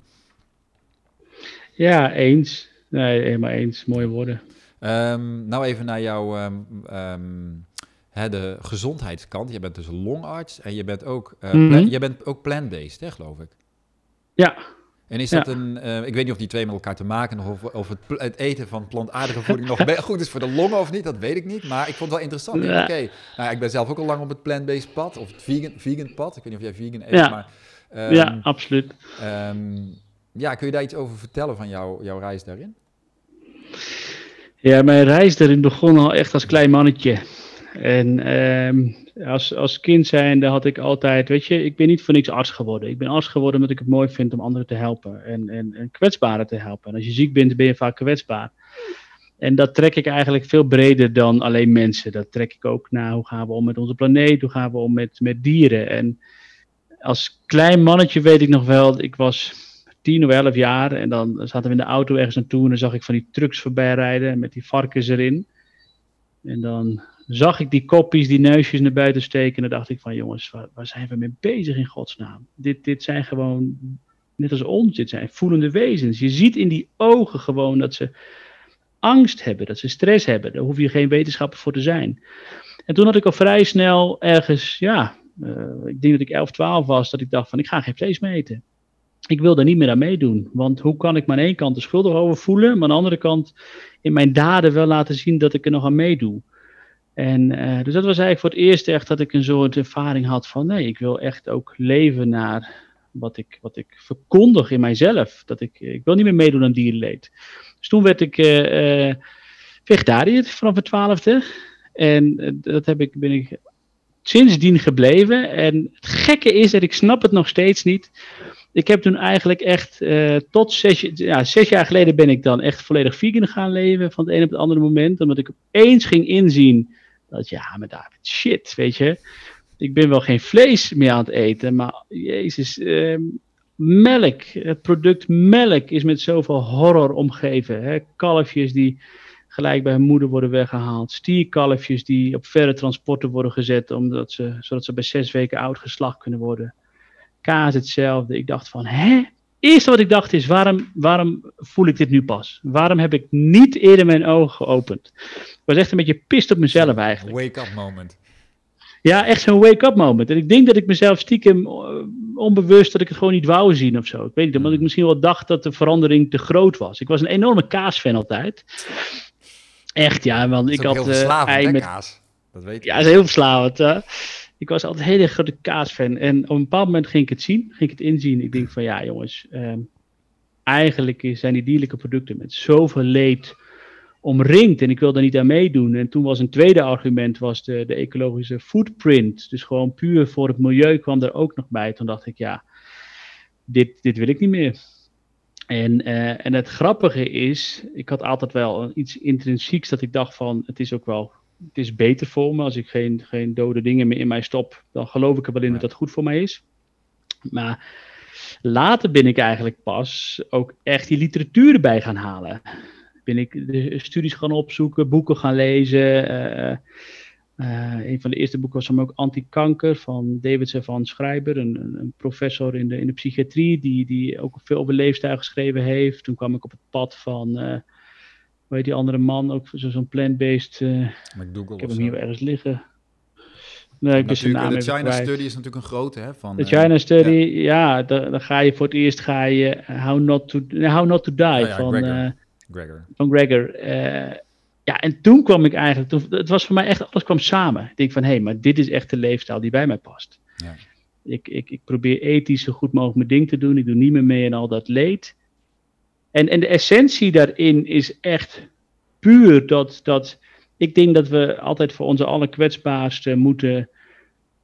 Ja, eens. Nee, helemaal eens. Mooie woorden. Um, nou even naar jouw um, hè, de gezondheidskant. Je bent dus longarts en je bent ook, uh, mm -hmm. je bent ook plant-based, hè, geloof ik. Ja. En is dat een, uh, ik weet niet of die twee met elkaar te maken of, of het, het, eten van plantaardige voeding nog <laughs> goed is voor de longen of niet, dat weet ik niet. Maar ik vond het wel interessant. Ja. Oké, nou, ik ben zelf ook al lang op het plant-based pad, of het vegan, vegan pad. Ik weet niet of jij vegan eet, ja. maar... Ja, absoluut. Ja, kun je daar iets over vertellen van jou, jouw reis daarin? Ja, mijn reis daarin begon al echt als klein mannetje. En ehm, als, als kind zijnde had ik altijd, weet je, ik ben niet voor niks arts geworden. Ik ben arts geworden omdat ik het mooi vind om anderen te helpen en, en, en kwetsbaren te helpen. En als je ziek bent, ben je vaak kwetsbaar. En dat trek ik eigenlijk veel breder dan alleen mensen. Dat trek ik ook naar hoe gaan we om met onze planeet, hoe gaan we om met, met dieren. En als klein mannetje weet ik nog wel, ik was tien of elf jaar. En dan zaten we in de auto ergens naartoe en dan zag ik van die trucks voorbij rijden met die varkens erin. En dan zag ik die koppies, die neusjes naar buiten steken. En dan dacht ik van jongens, waar, waar zijn we mee bezig in godsnaam? Dit, dit zijn gewoon, net als ons, dit zijn voelende wezens. Je ziet in die ogen gewoon dat ze angst hebben, dat ze stress hebben. Daar hoef je geen wetenschapper voor te zijn. En toen had ik al vrij snel ergens, ja, ik denk dat ik 11, 12 was, dat ik dacht van ik ga geen vlees meer eten. Ik wil daar niet meer aan meedoen. Want hoe kan ik me aan één kant de schuldig over voelen, maar aan de andere kant in mijn daden wel laten zien dat ik er nog aan meedoe. En uh, dus dat was eigenlijk voor het eerst echt dat ik een soort ervaring had van nee, ik wil echt ook leven naar wat ik, wat ik verkondig in mijzelf. Dat ik, ik wil niet meer meedoen aan dierenleed. Dus toen werd ik uh, vegetariër vanaf mijn twaalfde. En dat heb ik, ben ik sindsdien gebleven. En het gekke is, dat ik snap het nog steeds niet. Ik heb toen eigenlijk echt tot zes, ja, jaar geleden ben ik dan echt volledig vegan gaan leven. Van het een op het andere moment. Omdat ik opeens ging inzien dat ja, maar David, shit, weet je. Ik ben wel geen vlees meer aan het eten, maar jezus, eh, melk, het product melk is met zoveel horror omgeven. Hè? Kalfjes die gelijk bij hun moeder worden weggehaald. Stierkalfjes die op verre transporten worden gezet, omdat ze, zodat ze bij zes weken oud geslacht kunnen worden. Kaas hetzelfde. Ik dacht van, hè? Eerste wat ik dacht is, waarom, waarom voel ik dit nu pas? Waarom heb ik niet eerder mijn ogen geopend? Ik was echt een beetje pist op mezelf eigenlijk. Wake-up moment. Ja, echt zo'n wake-up moment. En ik denk dat ik mezelf stiekem eh, onbewust dat ik het gewoon niet wou zien of zo. Ik weet niet, omdat ik misschien wel dacht dat de verandering te groot was. Ik was een enorme kaasfan altijd. Echt, ja, want ik had uh, ei met kaas. Dat weet ik. Ja, dat is heel verslavend. Hè? Ik was altijd een hele grote kaasfan. En op een bepaald moment ging ik het zien, ging ik het inzien. Ik denk van ja, jongens, ehm, eigenlijk zijn die dierlijke producten met zoveel leed omringd en ik wil daar niet aan meedoen. En toen was een tweede argument was de, de ecologische footprint. Dus gewoon puur voor het milieu kwam er ook nog bij. Toen dacht ik, ja, dit, dit wil ik niet meer. En, uh, en het grappige is, ik had altijd wel iets intrinsieks dat ik dacht van, het is ook wel, het is beter voor me. Als ik geen, geen dode dingen meer in mij stop, dan geloof ik er wel in dat dat goed voor mij is. Maar later ben ik eigenlijk pas ook echt die literatuur erbij gaan halen ben ik de studies gaan opzoeken, boeken gaan lezen. Uh, een van de eerste boeken was dan ook Anti-kanker van David van Schrijber, een, een, professor in de, in de psychiatrie, die, die ook veel over leefstijl geschreven heeft. Toen kwam ik op het pad van, uh, hoe heet die andere man, ook zo'n plant-based. Uh, ik heb hem hier ergens liggen. Nee, ik de China Study is natuurlijk een grote. Hè, van, de China Study, ja, dan, dan, ga je voor het eerst ga je How Not to, how not to Die ja, van... Gregor. Van Gregor. Uh, ja, en toen kwam ik eigenlijk, toen, het was voor mij echt, alles kwam samen. Ik denk van, hé, hey, maar dit is echt de leefstijl die bij mij past. Ja. Ik, ik, ik probeer ethisch zo goed mogelijk mijn ding te doen. Ik doe niet meer mee in al dat leed. En, en de essentie daarin is echt puur dat, dat ik denk dat we altijd voor onze allerkwetsbaarste moeten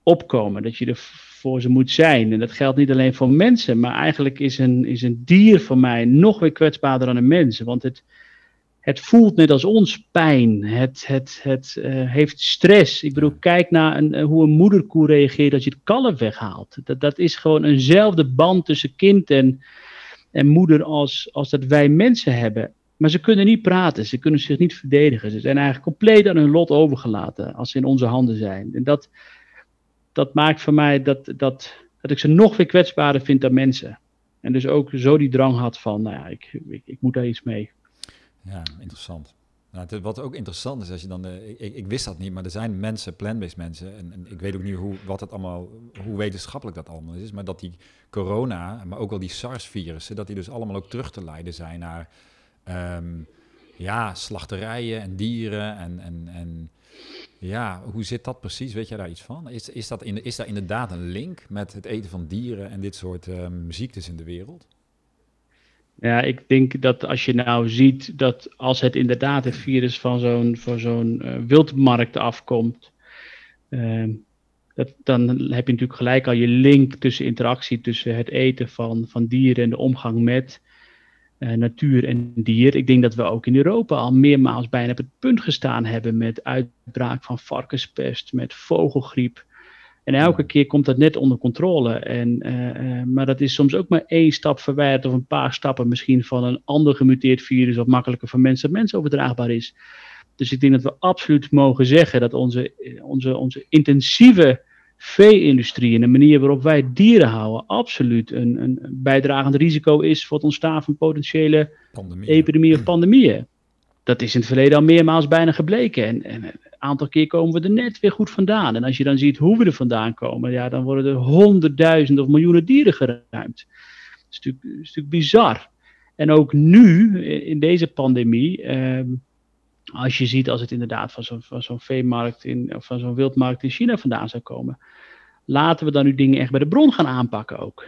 opkomen. Dat je er voor ze moet zijn. En dat geldt niet alleen voor mensen, maar eigenlijk is een, is een dier voor mij nog weer kwetsbaarder dan een mens. Want het, het voelt net als ons pijn. Het, het, het uh, heeft stress. Ik bedoel, kijk naar een, eh, hoe een moederkoe reageert als je het kalf weghaalt. Dat, dat is gewoon eenzelfde band tussen kind en, en moeder als, als dat wij mensen hebben. Maar ze kunnen niet praten, ze kunnen zich niet verdedigen. Ze zijn eigenlijk compleet aan hun lot overgelaten als ze in onze handen zijn. En dat, dat maakt voor mij dat, dat, dat ik ze nog weer kwetsbaarder vind dan mensen. En dus ook zo die drang had van, nou ja, ik, ik, ik moet daar iets mee. Ja, interessant. Nou, wat ook interessant is, als je dan, ik, ik, wist dat niet, maar er zijn mensen, plant-based mensen, en, en, ik weet ook niet hoe, wat het allemaal, hoe wetenschappelijk dat allemaal is, maar dat die corona, maar ook wel die SARS-virussen, dat die dus allemaal ook terug te leiden zijn naar, ehm, ja, slachterijen en dieren en, en, en ja, hoe zit dat precies? Weet jij daar iets van? Is, is, dat, in, is daar inderdaad een link met het eten van dieren en dit soort um, ziektes in de wereld? Ja, ik denk dat als je nou ziet dat als het inderdaad een virus van zo'n zo'n uh, wildmarkt afkomt, uh, dat, dan heb je natuurlijk gelijk al je link tussen interactie tussen het eten van, van dieren en de omgang met. Eh, natuur en dier. Ik denk dat we ook in Europa al meermaals bijna op het punt gestaan hebben met uitbraak van varkenspest, met vogelgriep. En elke keer komt dat net onder controle. En, uh, maar dat is soms ook maar één stap verwijderd of een paar stappen misschien van een ander gemuteerd virus wat makkelijker van mens tot mens overdraagbaar is. Dus ik denk dat we absoluut mogen zeggen dat onze, onze, onze intensieve vee-industrie en de manier waarop wij dieren houden absoluut een, een bijdragend risico is voor het ontstaan van potentiële epidemieën of <clears throat> pandemieën. Dat is in het verleden al meermaals bijna gebleken. En, en, een aantal keer komen we er net weer goed vandaan. En als je dan ziet hoe we er vandaan komen, ja, dan worden er honderdduizenden of miljoenen dieren geruimd. Dat is natuurlijk, bizar. En ook nu, in deze pandemie, ehm, als je ziet als het inderdaad van zo'n zo veemarkt in, of van zo'n wildmarkt in China vandaan zou komen, laten we dan nu dingen echt bij de bron gaan aanpakken ook.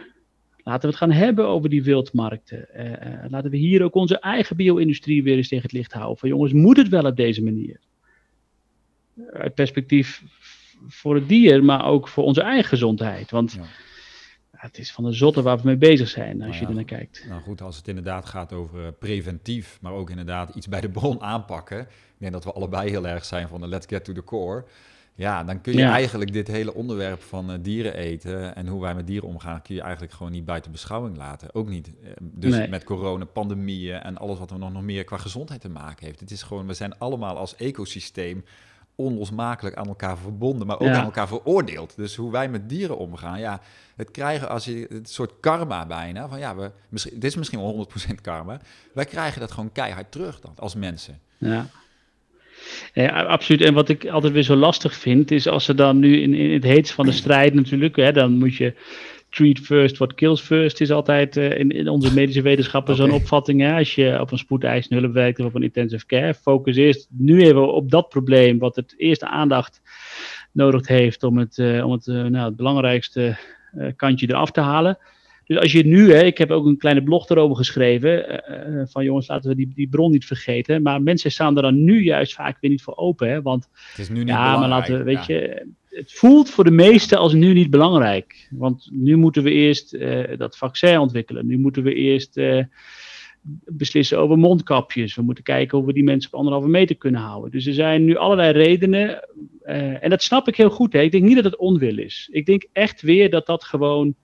Laten we het gaan hebben over die wildmarkten. Uh, laten we hier ook onze eigen bio-industrie weer eens tegen het licht houden. Van jongens, moet het wel op deze manier? Uit perspectief voor het dier, maar ook voor onze eigen gezondheid. Want ja. het is van de zotte waar we mee bezig zijn, als nou je er naar kijkt. Nou goed, als het inderdaad gaat over eh, preventief, maar ook inderdaad iets bij de bron aanpakken. Ik denk dat we allebei heel erg zijn van de let's get to the core. Ja, dan kun je eigenlijk dit hele onderwerp van uh, dieren eten en hoe wij met dieren omgaan, kun je eigenlijk gewoon niet buiten beschouwing laten. Ook niet. Uh, dus met corona, pandemieën en alles wat er nog, nog meer qua gezondheid te maken heeft. Het is gewoon, we zijn allemaal als ecosysteem onlosmakelijk aan elkaar verbonden, maar ook aan elkaar veroordeeld. Dus hoe wij met dieren omgaan, ja, het krijgen als je het soort karma bijna van ja, we misschien, dit is misschien wel 100% karma. Wij krijgen dat gewoon keihard terug dan als mensen. Ja. Ja, absoluut. En wat ik altijd weer zo lastig vind, is als ze dan nu in, in het heetst van de strijd natuurlijk, hè, dan moet je treat first what kills first is altijd uh, in, in, onze medische wetenschappen okay. zo'n opvatting. Hè? Als je op een spoedeisende hulp werkt of op een intensive care, focus eerst nu even op dat probleem wat het eerste aandacht nodig heeft om het, uh, om het, uh, nou, het belangrijkste kantje eraf te halen. Dus als je nu, hè, ik heb ook een kleine blog erover geschreven, uh, van jongens, laten we die, die bron niet vergeten. Maar mensen staan er dan nu juist vaak weer niet voor open, hè, want het is nu niet ja, maar laten we, weet je, het voelt voor de meesten als nu niet belangrijk. Want nu moeten we eerst uh, dat vaccin ontwikkelen, nu moeten we eerst beslissen over mondkapjes. We moeten kijken hoe we die mensen op anderhalve meter kunnen houden. Dus er zijn nu allerlei redenen, en dat snap ik heel goed. Hè. Ik denk niet dat het onwil is. Ik denk echt weer dat dat gewoon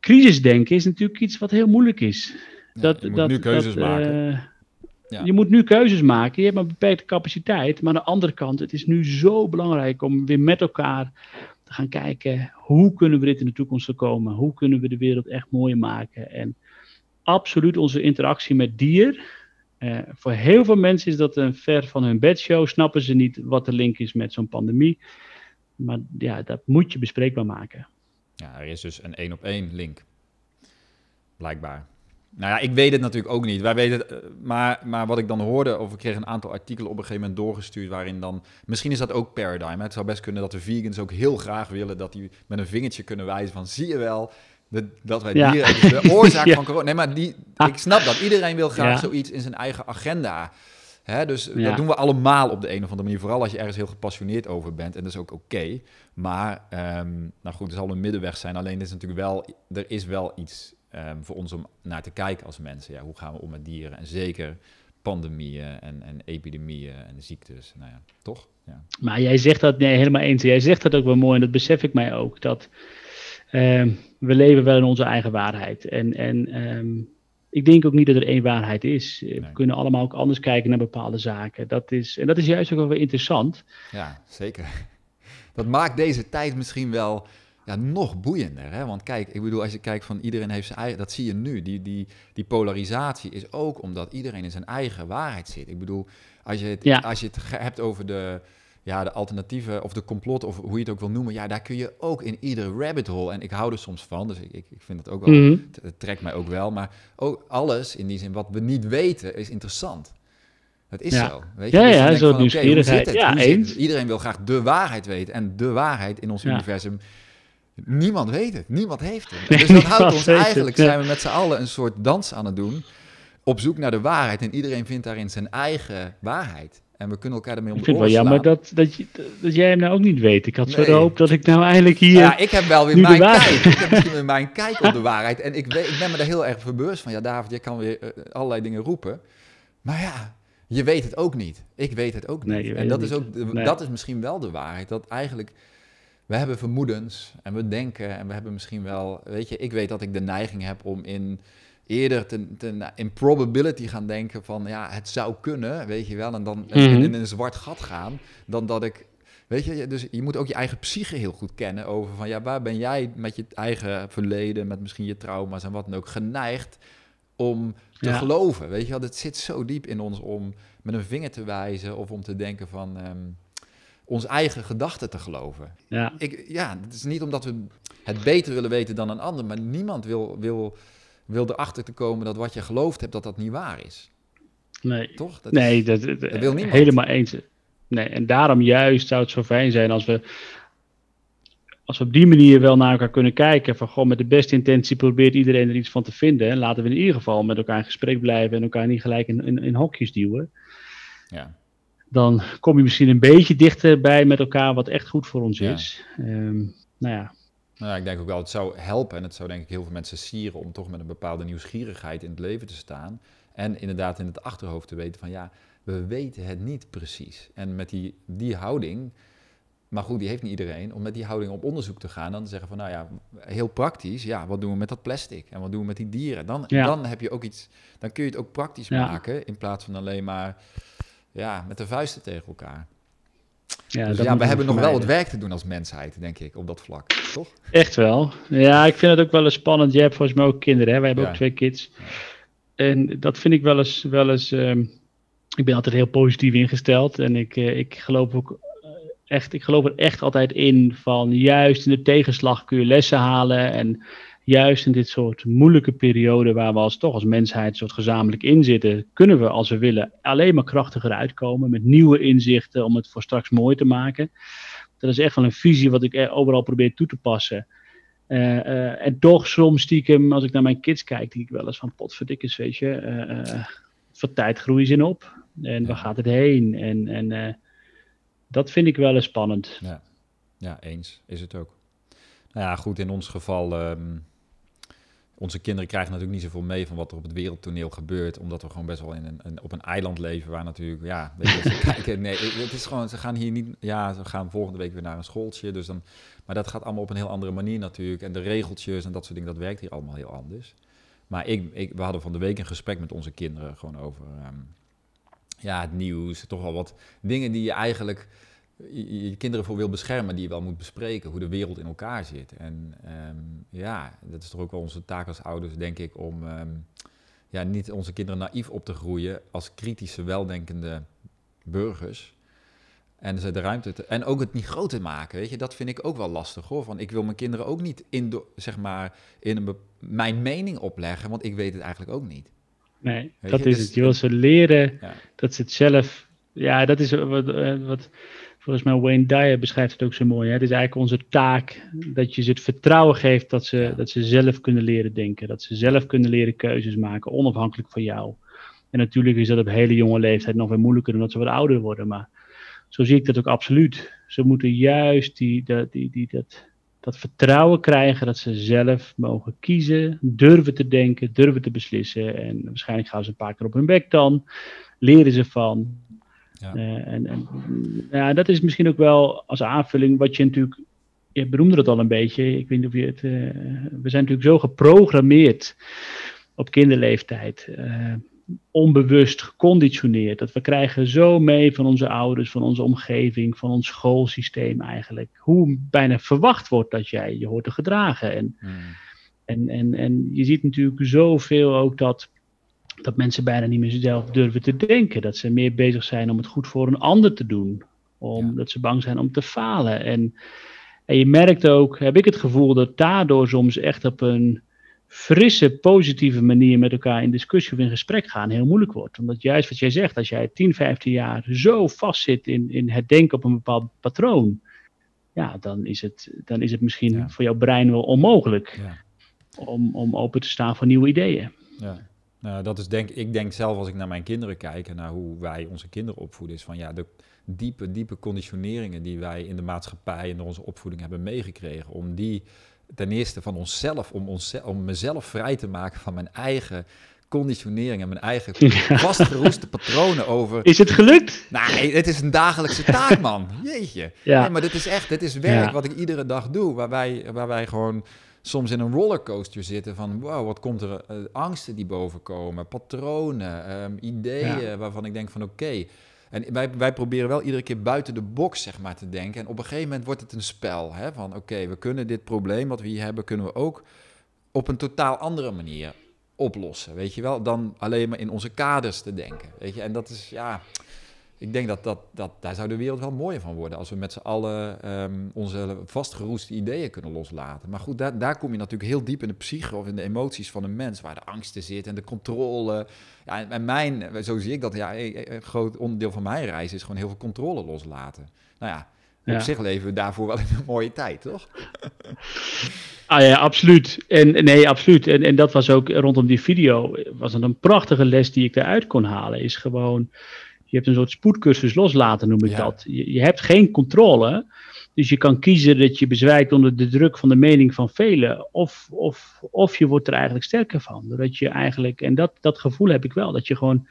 crisisdenken is natuurlijk iets wat heel moeilijk is. dat, je moet dat, nu keuzes maken. Uh, ja. Je moet nu keuzes maken. Je hebt maar een beperkte capaciteit. Maar aan de andere kant, het is nu zo belangrijk om weer met elkaar te gaan kijken. Hoe kunnen we dit in de toekomst voorkomen? Hoe kunnen we de wereld echt mooier maken? En absoluut onze interactie met dier. Uh, voor heel veel mensen is dat een ver van hun bedshow. Snappen ze niet wat de link is met zo'n pandemie. Maar ja, dat moet je bespreekbaar maken. Ja, er is dus een één op één link. Blijkbaar. Nou ja, ik weet het natuurlijk ook niet. Wij weten het, eh, maar, maar wat ik dan hoorde, of ik kreeg een aantal artikelen op een gegeven moment doorgestuurd, waarin dan, misschien is dat ook paradigm. Hè? Het zou best kunnen dat de vegans ook heel graag willen dat die met een vingertje kunnen wijzen van, zie je wel, dat wij ja. dieren, de <laughs> oorzaak van corona. Nee, maar die, ik snap dat. Iedereen wil graag zoiets in zijn eigen agenda Hè, dus dat doen we allemaal op de een of andere manier. Vooral als je ergens heel gepassioneerd over bent. En dat is ook oké. Maar, um, nou goed, er zal een middenweg zijn. Alleen is natuurlijk wel, er is wel iets um, voor ons om naar te kijken als mensen. Ja, hoe gaan we om met dieren? En zeker pandemieën en, en epidemieën en ziektes. Nou ja, toch? Ja. Maar jij zegt dat, nee, helemaal eens. Jij zegt dat ook wel mooi en dat besef ik mij ook. Dat uh, we leven wel in onze eigen waarheid. En, en um, ik denk ook niet dat er één waarheid is. We kunnen allemaal ook anders kijken naar bepaalde zaken. Dat is, en dat is juist ook wel weer interessant. Ja, zeker. <laughs> Dat maakt deze tijd misschien wel ja, nog boeiender. Hè? Want kijk, ik bedoel, als je kijkt van iedereen heeft zijn eigen... Dat zie je nu. Die, die, die polarisatie is ook omdat iedereen in zijn eigen waarheid zit. Ik bedoel, als je het, als je het hebt over de ja, de alternatieven of de complot of hoe je het ook wil noemen, ja, daar kun je ook in iedere rabbit hole. En ik hou er soms van, dus ik, ik, ik vind het ook wel, mm het, trekt mij ook wel. Maar ook alles in die zin, wat we niet weten, is interessant. Het is zo. Weet je? Ja, dus ja, zo van, nieuwsgierigheid. Okay, ja, eens. Iedereen wil graag de waarheid weten. En de waarheid in ons universum, niemand weet het. Niemand heeft het. <laughs> Dus dat houdt ons eigenlijk, zijn we met z'n allen een soort dans aan het doen. Op zoek naar de waarheid. En iedereen vindt daarin zijn eigen waarheid. En we kunnen elkaar ermee om Ik vind het wel jammer dat, dat, je, dat jij hem nou ook niet weet. Ik had zo de hoop dat ik nou eigenlijk hier... Ja, ik heb wel weer mijn kijk. Ik heb misschien weer mijn kijk op de waarheid. En ik, weet, ik ben me daar heel erg bewust van. Ja, David, je kan weer uh, allerlei dingen roepen. Maar ja, je weet het ook niet. Ik weet het ook niet. en dat is, ook nee. dat is misschien wel de waarheid. Dat eigenlijk... We hebben vermoedens en we denken en we hebben misschien wel... Weet je, ik weet dat ik de neiging heb om in eerder ten, ten, in probability gaan denken van ja, het zou kunnen, weet je wel, en dan mm -hmm. in, een zwart gat gaan, dan dat ik, weet je, dus je moet ook je eigen psyche heel goed kennen over van ja, waar ben jij met je eigen verleden, met misschien je trauma's en wat dan ook, geneigd om te Ja. geloven. Weet je wel, het zit zo diep in ons om met een vinger te wijzen of om te denken van ehm, ons eigen gedachten te geloven. Ja, Ik, ja, het is niet omdat we het beter willen weten dan een ander, maar niemand wil, wil, wil erachter te komen dat wat je geloofd hebt, dat dat niet waar is. nee. Toch? Dat Nee, is- dat, dat, dat wil niemand. helemaal eens. Nee, en daarom juist zou het zo fijn zijn als we, als we op die manier wel naar elkaar kunnen kijken. Van gewoon met de beste intentie probeert iedereen er iets van te vinden. En laten we in ieder geval met elkaar in gesprek blijven en elkaar niet gelijk in, in, in hokjes duwen. ja. Dan kom je misschien een beetje dichterbij met elkaar wat echt goed voor ons Ja. is. Ehm, nou ja, Nou, ja, ik denk ook wel, het zou helpen en het zou denk ik heel veel mensen sieren om toch met een bepaalde nieuwsgierigheid in het leven te staan. En inderdaad in het achterhoofd te weten van ja, we weten het niet precies. En met die, die houding, maar goed, die heeft niet iedereen, om met die houding op onderzoek te gaan. Dan te zeggen van nou ja, heel praktisch, ja, wat doen we met dat plastic en wat doen we met die dieren? Dan, Ja. dan heb je ook iets, dan kun je het ook praktisch Ja. maken in plaats van alleen maar ja, met de vuisten tegen elkaar. Ja, dus ja, we hebben nog wel wat werk te doen als mensheid, denk ik, op dat vlak, toch? Echt wel. Ja, ik vind het ook wel eens spannend. Jij hebt volgens mij ook kinderen, hè? Wij hebben Ja. ook twee kids. En dat vind ik wel eens, wel eens ehm, ik ben altijd heel positief ingesteld. En ik, eh, ik geloof ook eh, echt, ik geloof er echt altijd in van juist in de tegenslag kun je lessen halen. En juist in dit soort moeilijke perioden waar we als toch als mensheid soort gezamenlijk in zitten, kunnen we als we willen alleen maar krachtiger uitkomen met nieuwe inzichten om het voor straks mooi te maken. Dat is echt wel een visie wat ik er overal probeer toe te passen. Eh, eh, en toch soms stiekem, als ik naar mijn kids kijk, denk ik wel eens van potverdikkers, weet je. eh, wat tijd groeien ze in op? En waar Ja. gaat het heen? En, en dat vind ik wel eens spannend. Ja, ja eens is het ook. Nou ja, goed, in ons geval, ehm, onze kinderen krijgen natuurlijk niet zoveel mee van wat er op het wereldtoneel gebeurt, omdat we gewoon best wel in een, een- op een eiland leven waar natuurlijk, ja, weet je, ze <laughs> kijken, nee, het is gewoon, ze gaan hier niet, ja, ze gaan volgende week weer naar een schooltje, dus dan, maar dat gaat allemaal op een heel andere manier natuurlijk, en de regeltjes en dat soort dingen, dat werkt hier allemaal heel anders. Maar ik, ik, we hadden van de week een gesprek met onze kinderen gewoon over, ehm, ja, het nieuws, toch wel wat dingen die je eigenlijk je, je kinderen voor wil beschermen, die je wel moet bespreken, hoe de wereld in elkaar zit. En ehm, ja, dat is toch ook wel onze taak als ouders, denk ik, om ehm, ja, niet onze kinderen naïef op te groeien als kritische, weldenkende burgers. En ze de ruimte te, en ook het niet groot te maken, weet je, dat vind ik ook wel lastig hoor. Van ik wil mijn kinderen ook niet in, zeg maar, in een, mijn mening opleggen, want ik weet het eigenlijk ook niet. Nee, Weet dat je, is dus- het. Je wil ze leren Ja. dat ze het zelf. Ja, dat is wat, eh, wat volgens mij Wayne Dyer beschrijft het ook zo mooi. Hè? Het is eigenlijk onze taak dat je ze het vertrouwen geeft dat ze, dat ze zelf kunnen leren denken. Dat ze zelf kunnen leren keuzes maken, onafhankelijk van jou. En natuurlijk is dat op hele jonge leeftijd nog weer moeilijker omdat ze wat ouder worden. Maar zo zie ik dat ook absoluut. Ze moeten juist die, dat, die, die, dat, dat vertrouwen krijgen dat ze zelf mogen kiezen, durven te denken, durven te beslissen. En waarschijnlijk gaan ze een paar keer op hun bek dan, leren ze van. Ja. Eh, en, en ja, dat is misschien ook wel als aanvulling wat je natuurlijk, je benoemde het al een beetje, ik weet niet of je het, eh, we zijn natuurlijk zo geprogrammeerd op kinderleeftijd. eh, onbewust geconditioneerd. Dat we krijgen zo mee van onze ouders, van onze omgeving, van ons schoolsysteem eigenlijk. Hoe bijna verwacht wordt dat jij je hoort te gedragen. En, Hmm. en, en, en je ziet natuurlijk zoveel ook dat, dat mensen bijna niet meer zelf durven te denken. Dat ze meer bezig zijn om het goed voor een ander te doen. Omdat Ja. ze bang zijn om te falen. En, en je merkt ook, heb ik het gevoel, dat daardoor soms echt op een frisse, positieve manier met elkaar in discussie of in gesprek gaan heel moeilijk wordt. Omdat juist wat jij zegt, als jij 10, 15 jaar zo vastzit in, in het denken op een bepaald patroon, ja, dan is het, dan is het misschien Ja. voor jouw brein wel onmogelijk Ja. om, om open te staan voor nieuwe ideeën. Ja, nou, dat is denk ik denk zelf als ik naar mijn kinderen kijk en naar hoe wij onze kinderen opvoeden, is van ja, de diepe, diepe conditioneringen die wij in de maatschappij en door onze opvoeding hebben meegekregen, om die ten eerste van onszelf, om, ons, om mezelf vrij te maken van mijn eigen conditionering en mijn eigen <laughs> vastgeroeste patronen over. Is het gelukt? Nee, het is een dagelijkse taak, man. <laughs> Jeetje. Ja. Nee, maar dit is echt, dit is werk Ja. wat ik iedere dag doe, waar wij, waar wij gewoon soms in een rollercoaster zitten van wow, wat komt er, eh, angsten die bovenkomen, patronen, ehm, ideeën Ja. waarvan ik denk van oké. En wij, wij proberen wel iedere keer buiten de box zeg maar te denken. En op een gegeven moment wordt het een spel. Hè? Van oké, we kunnen dit probleem wat we hier hebben, kunnen we ook op een totaal andere manier oplossen, weet je wel, dan alleen maar in onze kaders te denken, weet je. En dat is, ja, ik denk dat, dat, dat daar zou de wereld wel mooier van worden als we met z'n allen ehm, onze vastgeroeste ideeën kunnen loslaten. Maar goed, daar, daar kom je natuurlijk heel diep in de psyche of in de emoties van een mens, waar de angsten zit en de controle. Ja, en mijn, zo zie ik dat, ja, een groot onderdeel van mijn reis is gewoon heel veel controle loslaten. Nou ja, op zich leven we daarvoor wel in een mooie tijd, toch? <laughs> Ah ja, absoluut. En nee, absoluut. En, en dat was ook rondom die video, was het een prachtige les die ik eruit kon halen. Is gewoon, je hebt een soort spoedcursus loslaten, noem ik dat. Je, je, hebt geen controle. Dus je kan kiezen dat je bezwijkt onder de druk van de mening van velen. Of, of, of je wordt er eigenlijk sterker van. Doordat je eigenlijk, en dat, dat gevoel heb ik wel, dat je gewoon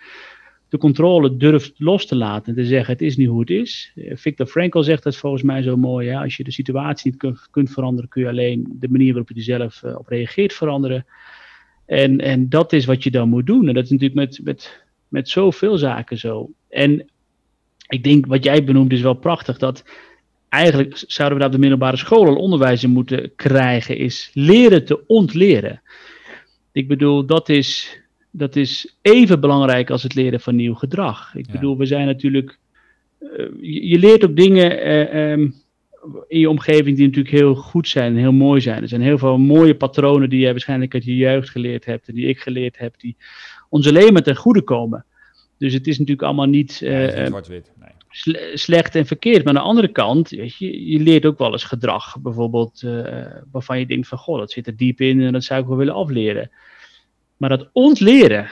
de controle durft los te laten. En te zeggen: het is niet hoe het is. Eh, Victor Frankl zegt dat volgens mij zo mooi. Als je de situatie niet kunt, kunt, veranderen, kun je alleen de manier waarop je er zelf uh, op reageert veranderen. En, en dat is wat je dan moet doen. En dat is natuurlijk met, met, met zoveel zaken zo. En ik denk wat jij benoemt is wel prachtig. Dat eigenlijk zouden we daar op de middelbare school al onderwijs in moeten krijgen. Is leren te ontleren. Ik bedoel, dat is dat is even belangrijk als het leren van nieuw gedrag. Ik bedoel, we zijn natuurlijk. Uh, je, leert ook dingen uh, um, in je omgeving die natuurlijk heel goed zijn en heel mooi zijn. Er zijn heel veel mooie patronen die jij waarschijnlijk uit je jeugd geleerd hebt en die ik geleerd heb, die ons alleen maar ten goede komen. Dus het is natuurlijk allemaal niet, uh, ja, niet nee. slecht en verkeerd. Maar aan de andere kant, weet je, je leert ook wel eens gedrag, bijvoorbeeld, waarvan je denkt van, goh, dat zit er diep in en dat zou ik wel willen afleren. Maar dat ontleren,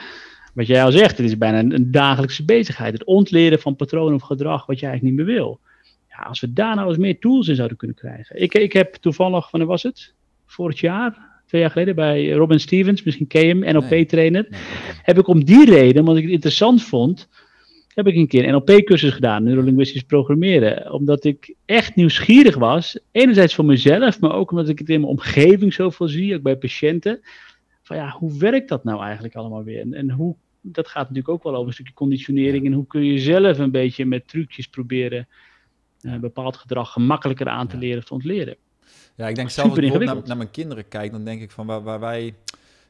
wat jij al zegt, het is bijna een, dagelijkse bezigheid. Het ontleren van patronen of gedrag wat je eigenlijk niet meer wil. Ja, als we daar nou eens meer tools in zouden kunnen krijgen. Ik, ik heb toevallig, wanneer was het? Vorig jaar, twee jaar geleden, bij Robin Stevens, misschien ken je hem, NLP-trainer. Heb ik om die reden, omdat ik het interessant vond, heb ik een keer een NLP-cursus gedaan, neurolinguistisch programmeren. Omdat ik echt nieuwsgierig was, enerzijds voor mezelf, maar ook omdat ik het in mijn omgeving zoveel zie, ook bij patiënten van ja, hoe werkt dat nou eigenlijk allemaal weer? En, en hoe, dat gaat natuurlijk ook wel over een stukje conditionering. En hoe kun je zelf een beetje met trucjes proberen uh, bepaald gedrag gemakkelijker aan te leren of te ontleren. Ja, ik denk zelf als ik naar, naar, mijn kinderen kijk, dan denk ik van waar, waar wij...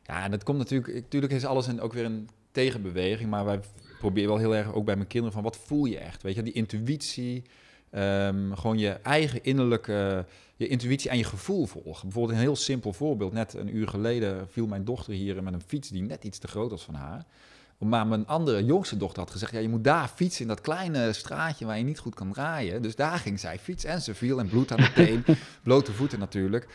Ja, en dat komt natuurlijk... Natuurlijk is alles in, ook weer een tegenbeweging, maar wij proberen wel heel erg ook bij mijn kinderen van wat voel je echt? Weet je, die intuïtie, um, gewoon je eigen innerlijke je intuïtie en je gevoel volgen. Bijvoorbeeld een heel simpel voorbeeld. Net een uur geleden viel mijn dochter hier met een fiets die net iets te groot was van haar. Maar mijn andere jongste dochter had gezegd: ja, je moet daar fietsen in dat kleine straatje waar je niet goed kan draaien. Dus daar ging zij fietsen en ze viel en bloed aan de teen, <laughs> blote voeten natuurlijk.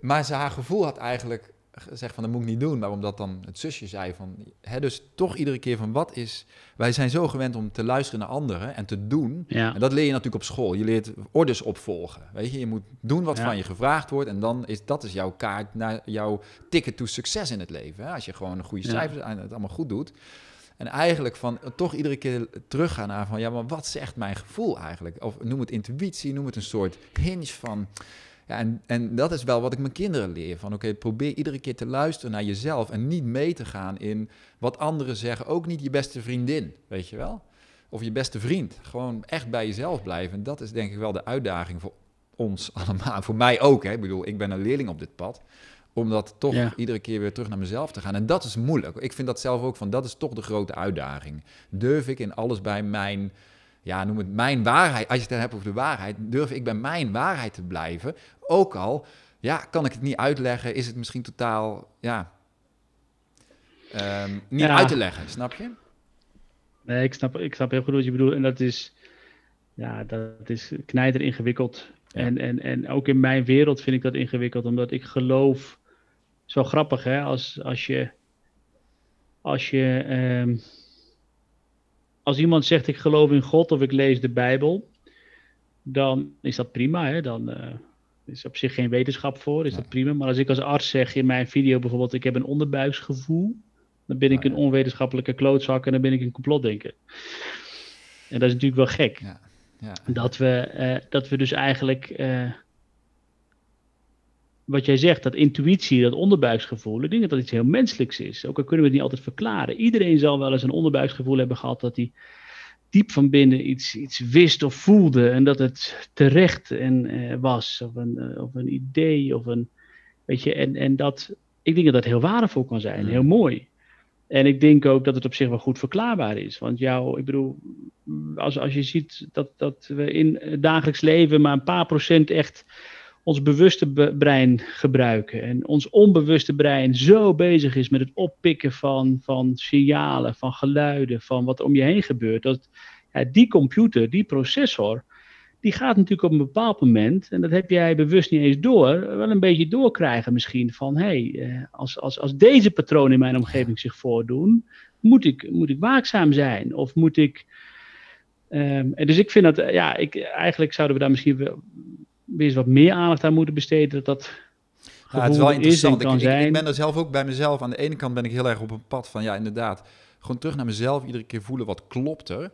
Maar ze, haar gevoel had eigenlijk gezegd van dat moet ik niet doen, maar omdat dan het zusje zei van, hè, dus toch iedere keer van wat is, wij zijn zo gewend om te luisteren naar anderen en te doen. Ja. En dat leer je natuurlijk op school. Je leert orders opvolgen. Weet je, je moet doen wat van je gevraagd wordt en dan is dat is jouw kaart naar jouw ticket to succes in het leven. Hè? Als je gewoon een goede cijfers en het allemaal goed doet. En eigenlijk van toch iedere keer teruggaan naar van ja, maar wat zegt mijn gevoel eigenlijk? Of noem het intuïtie, noem het een soort hinge van ja, en, en dat is wel wat ik mijn kinderen leer. Van oké, probeer iedere keer te luisteren naar jezelf en niet mee te gaan in wat anderen zeggen. Ook niet je beste vriendin, weet je wel? Of je beste vriend. Gewoon echt bij jezelf blijven. Dat is denk ik wel de uitdaging voor ons <laughs> allemaal. Voor mij ook. Hè? Ik bedoel, ik ben een leerling op dit pad. Om dat toch iedere keer weer terug naar mezelf te gaan. En dat is moeilijk. Ik vind dat zelf ook van, dat is toch de grote uitdaging. Durf ik in alles bij mijn ja, noem het mijn waarheid. Als je het hebt over de waarheid, durf ik bij mijn waarheid te blijven. Ook al, ja, kan ik het niet uitleggen, is het misschien totaal, ja, um, niet uit te leggen, snap je? Nee, ik snap, ik snap heel goed wat je bedoelt. En dat is, ja, dat is knijter ingewikkeld. En, en, en ook in mijn wereld vind ik dat ingewikkeld, omdat ik geloof, zo grappig hè, als, als je, als je, um, als iemand zegt ik geloof in God of ik lees de Bijbel, dan is dat prima. Hè? Dan uh, is op zich geen wetenschap voor, is dat prima. Maar als ik als arts zeg in mijn video bijvoorbeeld ik heb een onderbuiksgevoel, dan ben ik een onwetenschappelijke klootzak en dan ben ik een complotdenker. En dat is natuurlijk wel gek. Ja. Ja. Dat, we, uh, dat we dus eigenlijk uh, wat jij zegt, dat intuïtie, dat onderbuiksgevoel, ik denk dat dat iets heel menselijks is. Ook al kunnen we het niet altijd verklaren. Iedereen zal wel eens een onderbuiksgevoel hebben gehad dat hij diep van binnen iets, iets wist of voelde en dat het terecht en, uh, was. Of een, uh, of een idee of een, weet je, en, en dat, ik denk dat dat heel waardevol kan zijn, heel mooi. En ik denk ook dat het op zich wel goed verklaarbaar is. Want jou, ik bedoel, als, als je ziet dat, dat we in het dagelijks leven maar een paar procent echt ons bewuste brein gebruiken. En ons onbewuste brein zo bezig is met het oppikken van, van signalen, van geluiden, van wat er om je heen gebeurt. Dat ja, die computer, die processor, die gaat natuurlijk op een bepaald moment, en dat heb jij bewust niet eens door, wel een beetje doorkrijgen misschien van, hé, hey, eh, als, als, als deze patronen in mijn omgeving zich voordoen, moet ik, moet ik waakzaam zijn? Of moet ik... Um, en dus ik vind dat, ja, ik, eigenlijk zouden we daar misschien wel eens wat meer aandacht aan moeten besteden, dat dat ja, het is wel interessant. Ik, ik, ik, ben er zelf ook bij mezelf. Aan de ene kant ben ik heel erg op een pad van, ja, inderdaad, gewoon terug naar mezelf, iedere keer voelen wat klopt er.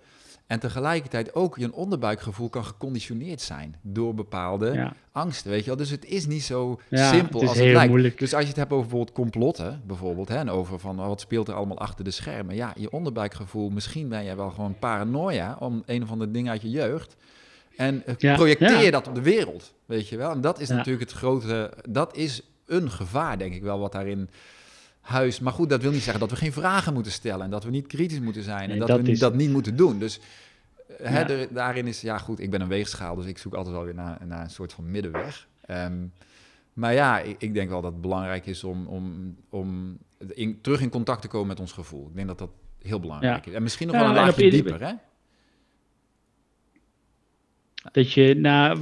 En tegelijkertijd ook je onderbuikgevoel kan geconditioneerd zijn door bepaalde angsten, weet je wel. Dus het is niet zo simpel het als het lijkt. Moeilijk. Dus als je het hebt over bijvoorbeeld complotten, bijvoorbeeld, hè, en over van oh, wat speelt er allemaal achter de schermen. Ja, je onderbuikgevoel, misschien ben jij wel gewoon paranoia om een of ander ding uit je jeugd. En projecteer je dat op de wereld, weet je wel. En dat is natuurlijk het grote, dat is een gevaar, denk ik wel, wat daarin huis. Maar goed, dat wil niet zeggen dat we geen vragen moeten stellen en dat we niet kritisch moeten zijn en dat, we dat niet moeten doen. Dus eh, hè, daarin is, ja goed, ik ben een weegschaal, dus ik zoek altijd wel weer naar, naar een soort van middenweg. Ehm, maar ja, ik, ik, denk wel dat het belangrijk is om, om, om in, terug in contact te komen met ons gevoel. Ik denk dat dat heel belangrijk is. En misschien nog wel een laagje dieper, hè? Dat je nou,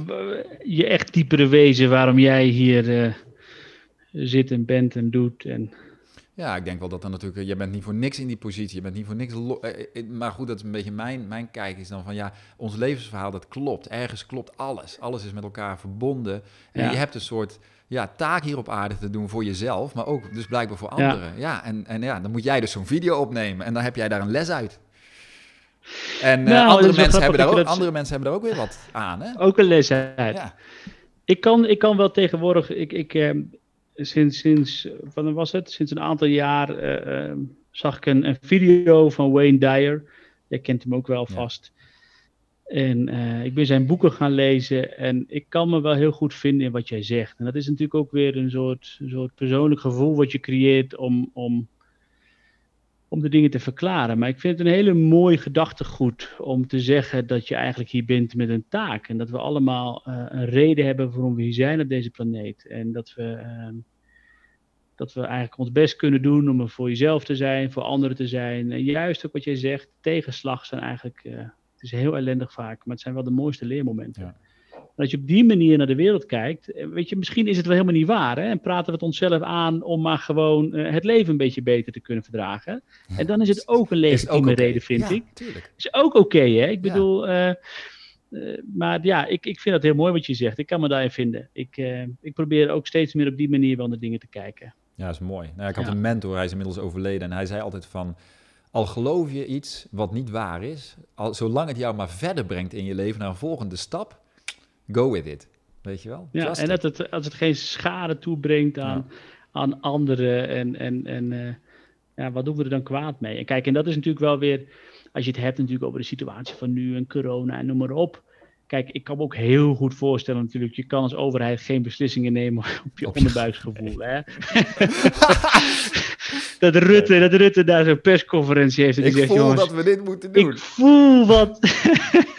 je echt diepere wezen waarom jij hier uh, zit en bent en doet. En ja, ik denk wel dat dan natuurlijk, je bent niet voor niks in die positie, je bent niet voor niks. Eh, eh, maar goed, dat is een beetje mijn, mijn kijk is dan van ja, ons levensverhaal dat klopt. Ergens klopt alles. Alles is met elkaar verbonden. En je hebt een soort ja, taak hier op aarde te doen voor jezelf, maar ook dus blijkbaar voor anderen. Ja, en, en ja, dan moet jij dus zo'n video opnemen en dan heb jij daar een les uit. En uh, nou, andere, mensen hebben daar ook, andere mensen hebben daar ook weer wat aan. Hè? Ook een les uit. Ja. Ik, kan, ik kan wel tegenwoordig, ik, ik, sinds, sinds, wat was het? Sinds een aantal jaar uh, zag ik een, een, video van Wayne Dyer. Jij kent hem ook wel vast. En uh, ik ben zijn boeken gaan lezen en ik kan me wel heel goed vinden in wat jij zegt. En dat is natuurlijk ook weer een soort, een soort persoonlijk gevoel wat je creëert om, om om de dingen te verklaren. Maar ik vind het een hele mooi gedachtegoed om te zeggen dat je eigenlijk hier bent met een taak. En dat we allemaal uh, een reden hebben waarom we hier zijn op deze planeet. En dat we, uh, dat we eigenlijk ons best kunnen doen om er voor jezelf te zijn, voor anderen te zijn. En juist ook wat jij zegt, tegenslag zijn eigenlijk, uh, het is heel ellendig vaak, maar het zijn wel de mooiste leermomenten. Ja. En als je op die manier naar de wereld kijkt, eh, weet je, misschien is het wel helemaal niet waar. Hè? En praten we het onszelf aan om maar gewoon uh, het leven een beetje beter te kunnen verdragen. En dan is het ook een legitieme reden, vind ja, ik. Tuurlijk. Is ook oké, okay, hè? Ik bedoel, uh, uh, maar ja, ik, ik vind dat heel mooi wat je zegt. Ik kan me daarin vinden. Ik, ik probeer ook steeds meer op die manier wel naar dingen te kijken. Ja, dat is mooi. Nou, ik had een mentor, hij is inmiddels overleden. En hij zei altijd van, al geloof je iets wat niet waar is, al, zolang het jou maar verder brengt in je leven naar een volgende stap, go with it. Weet je wel? Ja, en dat het, als het geen schade toebrengt aan, aan anderen en, en, en uh, ja, wat doen we er dan kwaad mee? En kijk, en dat is natuurlijk wel weer, als je het hebt natuurlijk over de situatie van nu en corona en noem maar op. Kijk, ik kan me ook heel goed voorstellen natuurlijk, je kan als overheid geen beslissingen nemen <laughs> op je onderbuiksgevoel. Hè? <laughs> <laughs> <laughs> dat, Rutte, dat Rutte daar zo'n persconferentie heeft. En ik zegt, voel dat we dit moeten doen. Ik voel wat.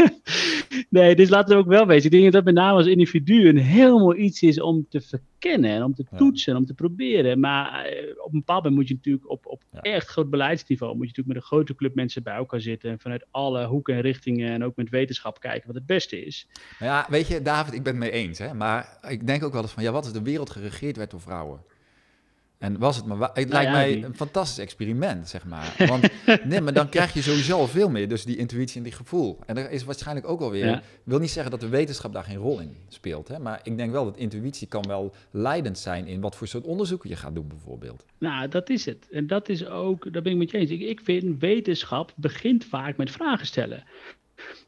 <laughs> nee, dus laten we ook wel weten. Ik denk dat dat met name als individu een heel mooi iets is om te verkennen en om te toetsen en om te proberen. Maar eh, op een bepaald moment moet je natuurlijk op, op echt groot beleidsniveau, moet je natuurlijk met een grote club mensen bij elkaar zitten en vanuit alle hoeken en richtingen en ook met wetenschap kijken wat het beste is. Ja, weet je, David, ik ben het mee eens. Hè? Maar ik denk ook wel eens van, ja, wat is de wereld geregeerd werd door vrouwen? En was het maar Het nou lijkt mij een fantastisch experiment, zeg maar. Want <laughs> nee, maar dan krijg je sowieso al veel meer. Dus die intuïtie en die gevoel. En er is waarschijnlijk ook alweer. Ik wil niet zeggen dat de wetenschap daar geen rol in speelt. Hè, maar ik denk wel dat intuïtie kan wel leidend zijn in wat voor soort onderzoeken je gaat doen, bijvoorbeeld. Nou, dat is het. En dat is ook, daar ben ik met je eens. Ik, ik vind wetenschap begint vaak met vragen stellen.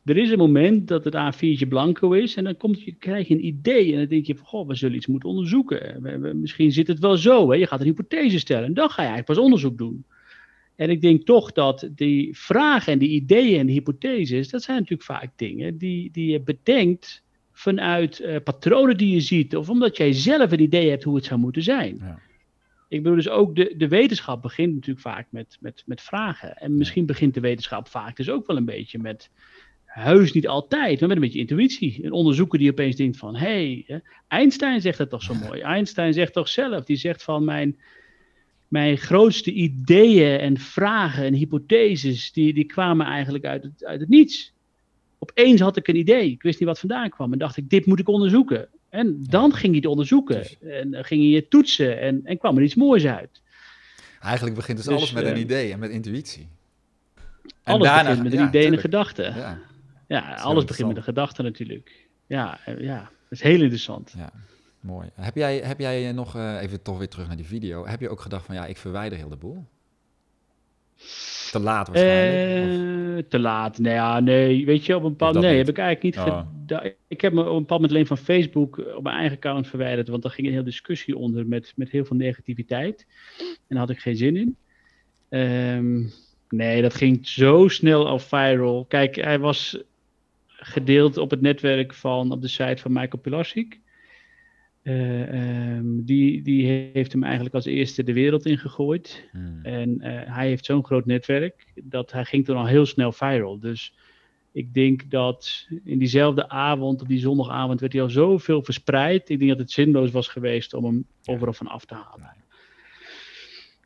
Er is een moment dat het A4'tje blanco is en dan komt je, krijg je een idee en dan denk je van, goh, we zullen iets moeten onderzoeken. We, misschien zit het wel zo, hè? je gaat een hypothese stellen en dan ga je eigenlijk pas onderzoek doen. En ik denk toch dat die vragen en die ideeën en die hypotheses, dat zijn natuurlijk vaak dingen die, die je bedenkt vanuit uh, patronen die je ziet of omdat jij zelf een idee hebt hoe het zou moeten zijn. Ja. Ik bedoel, dus ook de, de wetenschap begint natuurlijk vaak met, met, met vragen. En misschien begint de wetenschap vaak dus ook wel een beetje met, heus niet altijd, maar met een beetje intuïtie. Een onderzoeker die opeens denkt van, hé, hey, Einstein zegt het toch zo mooi. <laughs> Einstein zegt toch zelf, die zegt van mijn, mijn grootste ideeën en vragen en hypotheses, die, die kwamen eigenlijk uit het, uit het niets. Opeens had ik een idee, ik wist niet wat vandaan kwam en dacht ik, dit moet ik onderzoeken. En dan ging je het onderzoeken en dan ging je het toetsen en, en kwam er iets moois uit. Eigenlijk begint dus, dus alles met een eh, idee en met intuïtie. En alles daarna, begint met een idee en een gedachte. Ja, ja alles begint met een gedachte natuurlijk. Ja, eh, ja, dat is heel interessant. Ja, mooi. Heb jij, heb jij nog, uh, even toch weer terug naar die video, heb je ook gedacht van ja, ik verwijder heel de boel? Te laat waarschijnlijk? Uh, te laat, nee, ja, nee. Weet je, op een bepaald nee, heb ik eigenlijk niet oh. Ik heb me op een bepaald moment alleen van Facebook op mijn eigen account verwijderd, want daar ging een hele discussie onder met, met heel veel negativiteit. En daar had ik geen zin in. Um, nee, dat ging zo snel al viral. Kijk, hij was gedeeld op het netwerk van, op de site van Michael Pilarczyk. Uh, um, die, die heeft hem eigenlijk als eerste de wereld ingegooid. Hmm. En uh, hij heeft zo'n groot netwerk dat hij ging toen al heel snel viral. Dus ik denk dat in diezelfde avond, op die zondagavond, werd hij al zoveel verspreid. Ik denk dat het zinloos was geweest om hem overal van af te halen.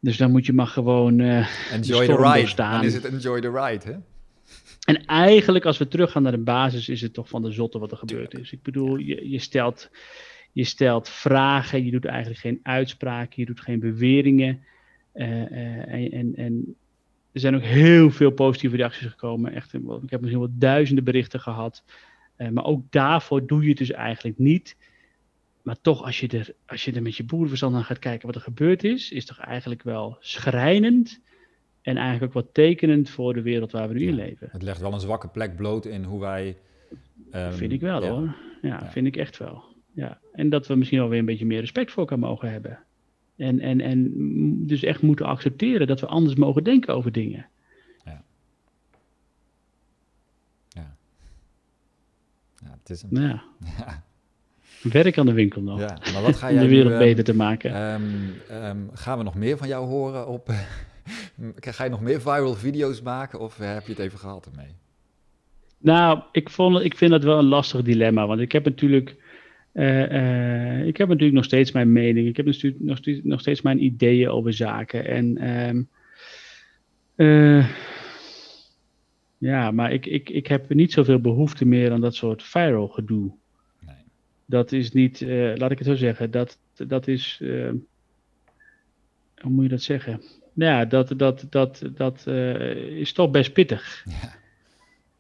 Dus dan moet je maar gewoon uh, enjoy the ride. Dan is het enjoy the ride, hè? En eigenlijk, als we teruggaan naar de basis, is het toch van de zotte wat er gebeurd is. Ik bedoel, je, je, stelt, je stelt vragen, je doet eigenlijk geen uitspraken, je doet geen beweringen. Uh, uh, en, en, er zijn ook heel veel positieve reacties gekomen. Echt, ik heb misschien wel duizenden berichten gehad. Uh, maar ook daarvoor doe je het dus eigenlijk niet. Maar toch, als je er, als je er met je boerenverstand aan gaat kijken wat er gebeurd is, is toch eigenlijk wel schrijnend en eigenlijk ook wat tekenend voor de wereld waar we nu in leven. Het legt wel een zwakke plek bloot in hoe wij. Um, vind ik wel hoor. Ja, vind ik echt wel. Ja. En dat we misschien wel weer een beetje meer respect voor elkaar mogen hebben. En, en, en dus echt moeten accepteren dat we anders mogen denken over dingen. Ja. Ja. Ja, het is een... Ja. <laughs> ja. Werk aan de winkel nog. Ja, maar wat ga jij om de wereld beter te maken. Um, um, gaan we nog meer van jou horen op <laughs> <laughs> Ga je nog meer viral video's maken of heb je het even gehad ermee? Nou, ik, vond, ik vind dat wel een lastig dilemma. Want ik heb natuurlijk. Uh, uh, ik heb natuurlijk nog steeds mijn mening. Ik heb natuurlijk nog, steeds, nog steeds mijn ideeën over zaken. En. Um, uh, ja, maar ik, ik, ik heb niet zoveel behoefte meer aan dat soort viral gedoe. Nee. Dat is niet, laat ik het zo zeggen, dat, dat is, hoe moet je dat zeggen? Ja, dat, dat, dat, dat uh, is toch best pittig. Ja.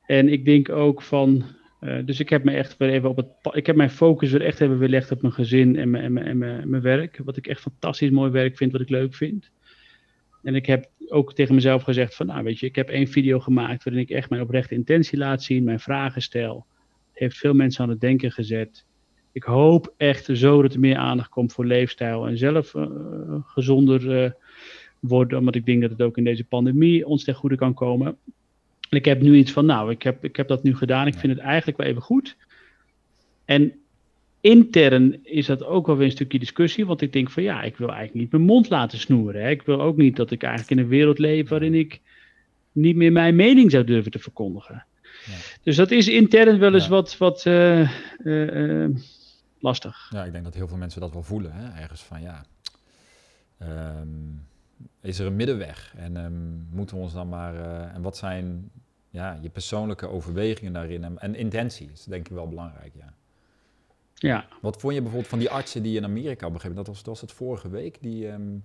En ik denk ook van. Uh, dus ik heb me echt weer even op het. Ik heb mijn focus weer echt even weer op mijn gezin en mijn, en, mijn, en, mijn, mijn werk. Wat ik echt fantastisch mooi werk vind, wat ik leuk vind. En ik heb ook tegen mezelf gezegd: van nou weet je, ik heb één video gemaakt waarin ik echt mijn oprechte intentie laat zien, mijn vragen stel. Het heeft veel mensen aan het denken gezet. Ik hoop echt zo dat er meer aandacht komt voor leefstijl en zelf uh, gezonder worden, omdat ik denk dat het ook in deze pandemie ons ten goede kan komen. En ik heb nu iets van, nou, ik heb, ik heb dat nu gedaan, ik vind het eigenlijk wel even goed. En intern is dat ook wel weer een stukje discussie, want ik denk van ja, ik wil eigenlijk niet mijn mond laten snoeren. Hè. Ik wil ook niet dat ik eigenlijk in een wereld leef waarin ik niet meer mijn mening zou durven te verkondigen. Ja. Dus dat is intern wel eens wat, wat uh, uh, uh, lastig. Ja, ik denk dat heel veel mensen dat wel voelen, hè? ergens van ja. Um is er een middenweg? En um, moeten we ons dan maar. Uh, en wat zijn ja, je persoonlijke overwegingen daarin? En, en intentie is denk ik wel belangrijk, ja. Ja. Wat vond je bijvoorbeeld van die artsen die in Amerika begrepen? Dat was, dat was het vorige week. Die, um,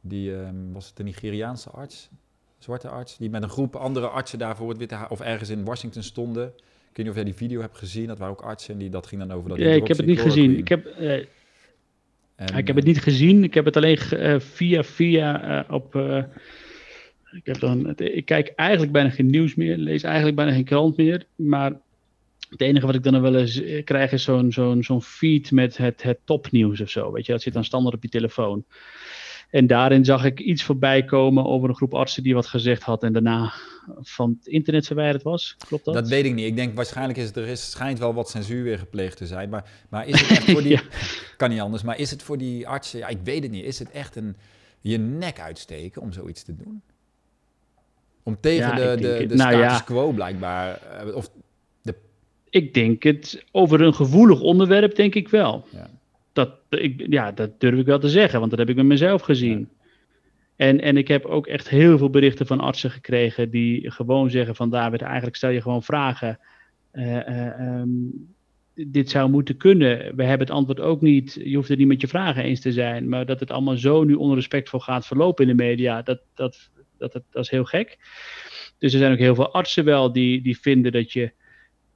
die um, was het een Nigeriaanse arts, zwarte arts, die met een groep andere artsen daar voor het Witte of ergens in Washington stonden. Ik weet niet of jij die video hebt gezien. Dat waren ook artsen en die, dat ging dan over dat. Ja, ik heb het niet gezien. Ik heb, uh, ik heb het niet gezien. Ik heb het alleen uh, via via uh, op. Uh, ik, heb dan, ik kijk eigenlijk bijna geen nieuws meer. Lees eigenlijk bijna geen krant meer. Maar het enige wat ik dan wel eens krijg is zo'n zo'n zo'n feed met het, het topnieuws of zo. Weet je, dat zit dan standaard op je telefoon. En daarin zag ik iets voorbij komen over een groep artsen die wat gezegd had en daarna van het internet verwijderd was. Klopt dat? Dat weet ik niet. Ik denk waarschijnlijk is er is, schijnt wel wat censuur weer gepleegd te zijn. Maar, maar is het <laughs> echt voor die. Kan niet anders. Maar is het voor die artsen. Ja, ik weet het niet. Is het echt een je nek uitsteken om zoiets te doen? Om tegen de, de, de nou, status quo blijkbaar. Eh, of de... Ik denk het over een gevoelig onderwerp, denk ik wel. Ja. Dat, ik, ja, dat durf ik wel te zeggen, want dat heb ik met mezelf gezien. En, en ik heb ook echt heel veel berichten van artsen gekregen die gewoon zeggen van David, eigenlijk stel je gewoon vragen. Uh, dit zou moeten kunnen. We hebben het antwoord ook niet. Je hoeft het niet met je vragen eens te zijn. Maar dat het allemaal zo nu onrespectvol gaat verlopen in de media, dat, dat, dat, dat, dat is heel gek. Dus er zijn ook heel veel artsen wel die, die vinden dat, je,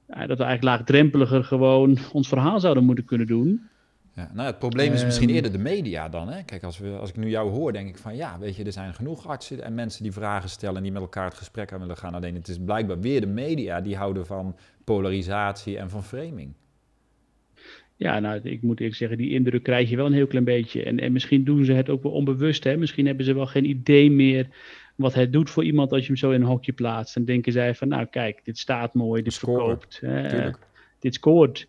dat we eigenlijk laagdrempeliger gewoon ons verhaal zouden moeten kunnen doen. Ja, nou, het probleem is misschien ehm. eerder de media dan. Hè? Kijk, als, we, als ik nu jou hoor, denk ik van ja, weet je, er zijn genoeg artsen en mensen die vragen stellen en die met elkaar het gesprek aan willen gaan. Alleen het is blijkbaar weer de media die houden van polarisatie en van framing. Ja, nou, ik moet eerlijk zeggen, die indruk krijg je wel een heel klein beetje. En, en misschien doen ze het ook wel onbewust. Hè? Misschien hebben ze wel geen idee meer wat het doet voor iemand als je hem zo in een hokje plaatst. En denken zij van, nou kijk, dit staat mooi, dit verkoopt, dit scoort.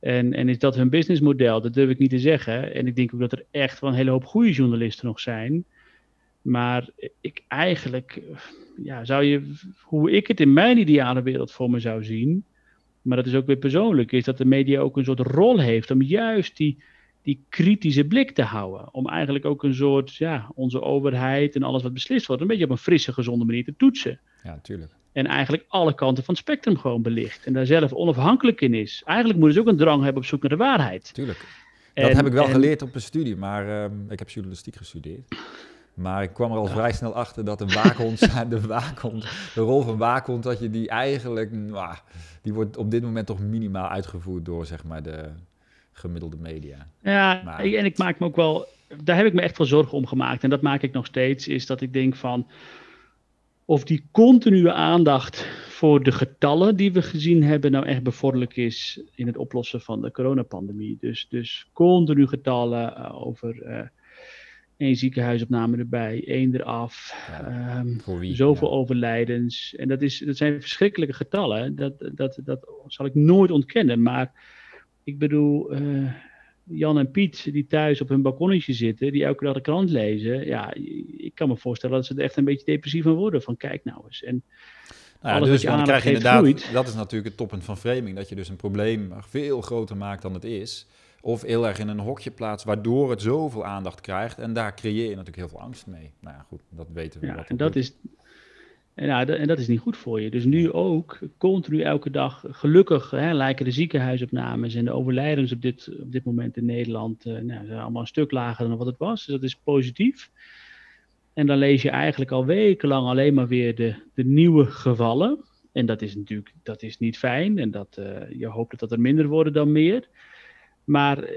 En, en is dat hun businessmodel? Dat durf ik niet te zeggen. En ik denk ook dat er echt wel een hele hoop goede journalisten nog zijn. Maar ik eigenlijk, ja, zou je, hoe ik het in mijn ideale wereld voor me zou zien, maar dat is ook weer persoonlijk, is dat de media ook een soort rol heeft om juist die, die kritische blik te houden. Om eigenlijk ook een soort, ja, onze overheid en alles wat beslist wordt, een beetje op een frisse, gezonde manier te toetsen. Ja, natuurlijk. En eigenlijk alle kanten van het spectrum gewoon belicht. En daar zelf onafhankelijk in is. Eigenlijk moeten ze ook een drang hebben op zoek naar de waarheid. Tuurlijk. Dat heb ik wel geleerd op een studie, maar uh, ik heb journalistiek gestudeerd. Maar ik kwam er al vrij snel achter dat de waakhond, <laughs> de waakhond, de rol van waakhond, dat je die eigenlijk, nou, die wordt op dit moment toch minimaal uitgevoerd door zeg maar de gemiddelde media. Ja, maar, en ik maak me ook wel, daar heb ik me echt veel zorgen om gemaakt. En dat maak ik nog steeds, is dat ik denk van, of die continue aandacht voor de getallen die we gezien hebben nou echt bevorderlijk is in het oplossen van de coronapandemie. Dus, dus continu getallen uh, over uh, één ziekenhuisopname erbij, één eraf, ja, um, zoveel overlijdens. En dat, is, dat zijn verschrikkelijke getallen, dat, dat, dat zal ik nooit ontkennen. Maar ik bedoel, uh, Jan en Piet die thuis op hun balkonnetje zitten, die elke dag de krant lezen, ja, ik kan me voorstellen dat ze er echt een beetje depressief van worden. Van kijk nou eens. En nou ja, dus je krijg je inderdaad, groeit. dat is natuurlijk het toppunt van framing, dat je dus een probleem veel groter maakt dan het is. Of heel erg in een hokje plaatst, waardoor het zoveel aandacht krijgt. En daar creëer je natuurlijk heel veel angst mee. Nou ja, goed, dat weten we. Ja, en dat is, en, nou, en dat is niet goed voor je. Dus nu ook, continu elke dag, gelukkig hè, lijken de ziekenhuisopnames en de overlijdens op dit, op dit moment in Nederland uh, nou, zijn allemaal een stuk lager dan wat het was. Dus dat is positief. En dan lees je eigenlijk al wekenlang alleen maar weer de, de nieuwe gevallen. En dat is natuurlijk dat is niet fijn. En dat, uh, je hoopt dat er minder worden dan meer. Maar uh,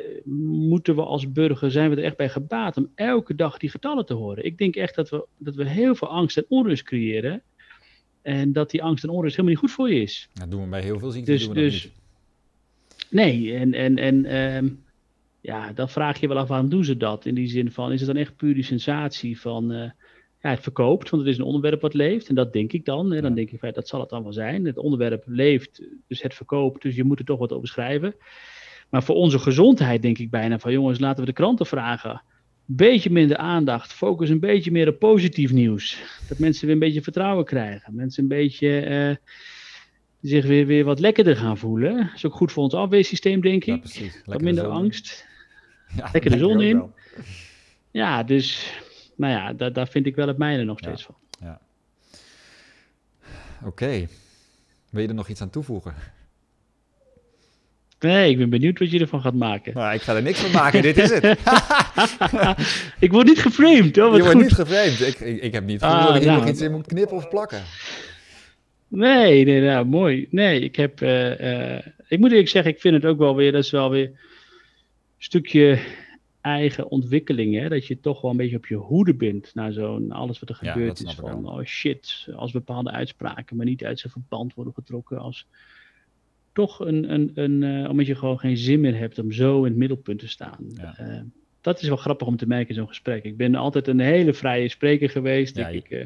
moeten we als burger, zijn we er echt bij gebaat om elke dag die getallen te horen? Ik denk echt dat we, dat we heel veel angst en onrust creëren. En dat die angst en onrust helemaal niet goed voor je is. Dat doen we bij heel veel ziekten. Dus, dus, niet. Nee, en, en, en um, ja, dan vraag je wel af waarom doen ze dat? In die zin van, is het dan echt puur die sensatie van, uh, ja, het verkoopt, want het is een onderwerp wat leeft. En dat denk ik dan. Hè. Dan denk ik, dat zal het dan wel zijn. Het onderwerp leeft, dus het verkoopt, dus je moet er toch wat over schrijven. Maar voor onze gezondheid denk ik bijna van, jongens, laten we de kranten vragen beetje minder aandacht. Focus een beetje meer op positief nieuws. Dat mensen weer een beetje vertrouwen krijgen. Mensen een beetje uh, zich weer, weer wat lekkerder gaan voelen. Dat is ook goed voor ons afweersysteem, denk ik. Ja, precies. Wat minder angst. Ja, lekker de zon in. Ja, dus nou ja, daar, daar vind ik wel het mijne nog steeds van. Ja. Oké. Wil je er nog iets aan toevoegen? Nee, ik ben benieuwd wat je ervan gaat maken. Nou, ik ga er niks van maken, dit is het. <laughs> ik word niet geframed, hoor. je wordt niet geframed. Ik, ik, ik heb niet ah, dat ik nou, nog iets in moet knippen of plakken. Nee, nee, nou, mooi. Nee, ik heb... Uh, uh, ik moet eerlijk zeggen, ik vind het ook wel weer... Dat is wel weer een stukje eigen ontwikkeling, hè? Dat je toch wel een beetje op je hoede bent naar zo'n alles wat er gebeurd is. Van, oh shit, als bepaalde uitspraken maar niet uit zijn verband worden getrokken als toch een, een, een uh, omdat je gewoon geen zin meer hebt om zo in het middelpunt te staan. Ja. Uh, dat is wel grappig om te merken in zo'n gesprek. Ik ben altijd een hele vrije spreker geweest. Ja, ik, ik, eh,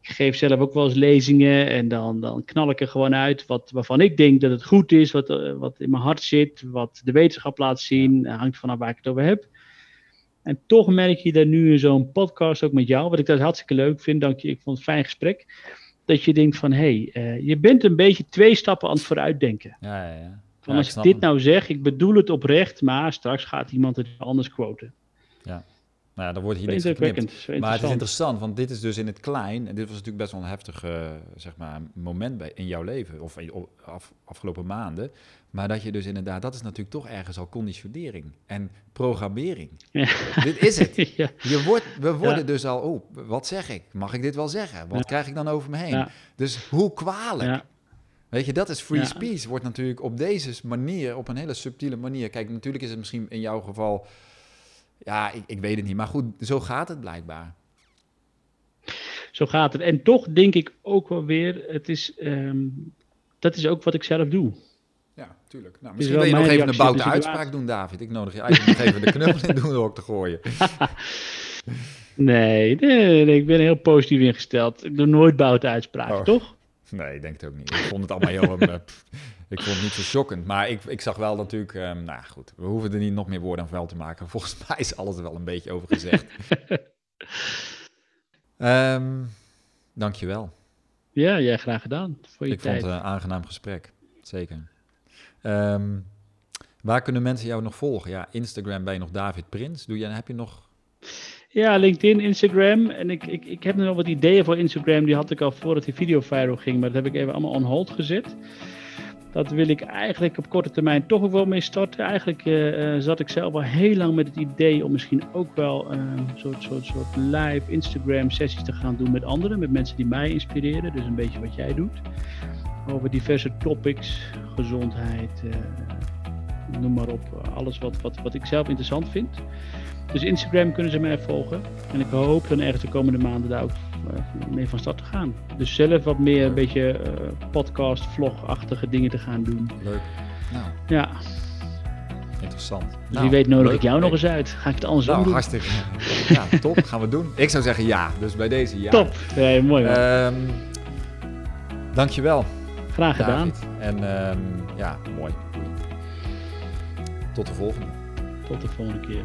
ik, geef zelf ook wel eens lezingen en dan, dan knal ik er gewoon uit wat, waarvan ik denk dat het goed is, wat, eh, wat in mijn hart zit, wat de wetenschap laat zien. hangt vanaf waar ik het over heb. En toch merk je dat nu in zo'n podcast, ook met jou, wat ik dat hartstikke leuk vind, dank je, ik vond het een fijn gesprek, dat je denkt van, hé, hey, uh, je bent een beetje twee stappen aan het vooruitdenken. Ja, ja, ja. Van als ik, dit nou zeg, ik bedoel het oprecht, maar straks gaat iemand het anders quoten. Ja. Nou ja, dan wordt hier niks geknipt. Maar het is interessant, want dit is dus in het klein. En dit was natuurlijk best wel een heftig uh, zeg maar, moment bij, in jouw leven. Of in, af, afgelopen maanden. Maar dat je dus inderdaad, dat is natuurlijk toch ergens al conditionering en programmering. Ja. Dit is het. <laughs> ja. je wordt, we worden dus al, oh, wat zeg ik? Mag ik dit wel zeggen? Wat krijg ik dan over me heen? Dus hoe kwalijk? Weet je, dat is free speech. Wordt natuurlijk op deze manier, op een hele subtiele manier. Kijk, natuurlijk is het misschien in jouw geval ja, ik, ik weet het niet. Maar goed, zo gaat het blijkbaar. Zo gaat het. En toch denk ik ook wel weer, het is, um, dat is ook wat ik zelf doe. Ja, tuurlijk. Nou, misschien wil je nog even een boute uitspraak doen, David. Ik nodig je eigenlijk nog even de knuppel in doen door te gooien. <laughs> nee, nee, nee, ik ben heel positief ingesteld. Ik doe nooit boute uitspraken, oh. toch? Nee, ik denk het ook niet. Ik vond het allemaal heel... <laughs> ik vond het niet zo shockend. Maar ik, ik zag wel natuurlijk... Um, nou goed, we hoeven er niet nog meer woorden aan vuil te maken. <laughs> Volgens mij is alles er wel een beetje over gezegd. um, <laughs> dankjewel. Ja, jij graag gedaan voor je ik tijd. vond het een aangenaam gesprek. Zeker. Um, waar kunnen mensen jou nog volgen? Ja, Instagram ben je nog David Prins. Doe je, heb je nog ja, LinkedIn, Instagram. En ik, ik, ik heb nog wat ideeën voor Instagram. Die had ik al voordat die video viral ging. Maar dat heb ik even allemaal on hold gezet. Dat wil ik eigenlijk op korte termijn toch ook wel mee starten. Eigenlijk uh, zat ik zelf al heel lang met het idee om misschien ook wel uh, een soort, soort, soort live Instagram sessies te gaan doen met anderen. Met mensen die mij inspireren. Dus een beetje wat jij doet. Over diverse topics, gezondheid, noem maar op. Alles wat, wat, wat ik zelf interessant vind. Dus Instagram kunnen ze mij volgen. En ik hoop dan ergens de komende maanden daar ook eh, mee van start te gaan. Dus zelf wat meer een beetje uh, podcast, vlogachtige dingen te gaan doen. Leuk. Nou. Ja. Interessant. Dus nou, wie weet nodig ik jou nog eens uit. Ga ik het anders nou, doen? hartstikke. ja, <laughs> top. Gaan we doen. Ik zou zeggen ja. Dus bij deze ja. Top. Ja, mooi man. Um, dankjewel. Graag gedaan. En um, ja, mooi. Tot de volgende. Tot de volgende keer.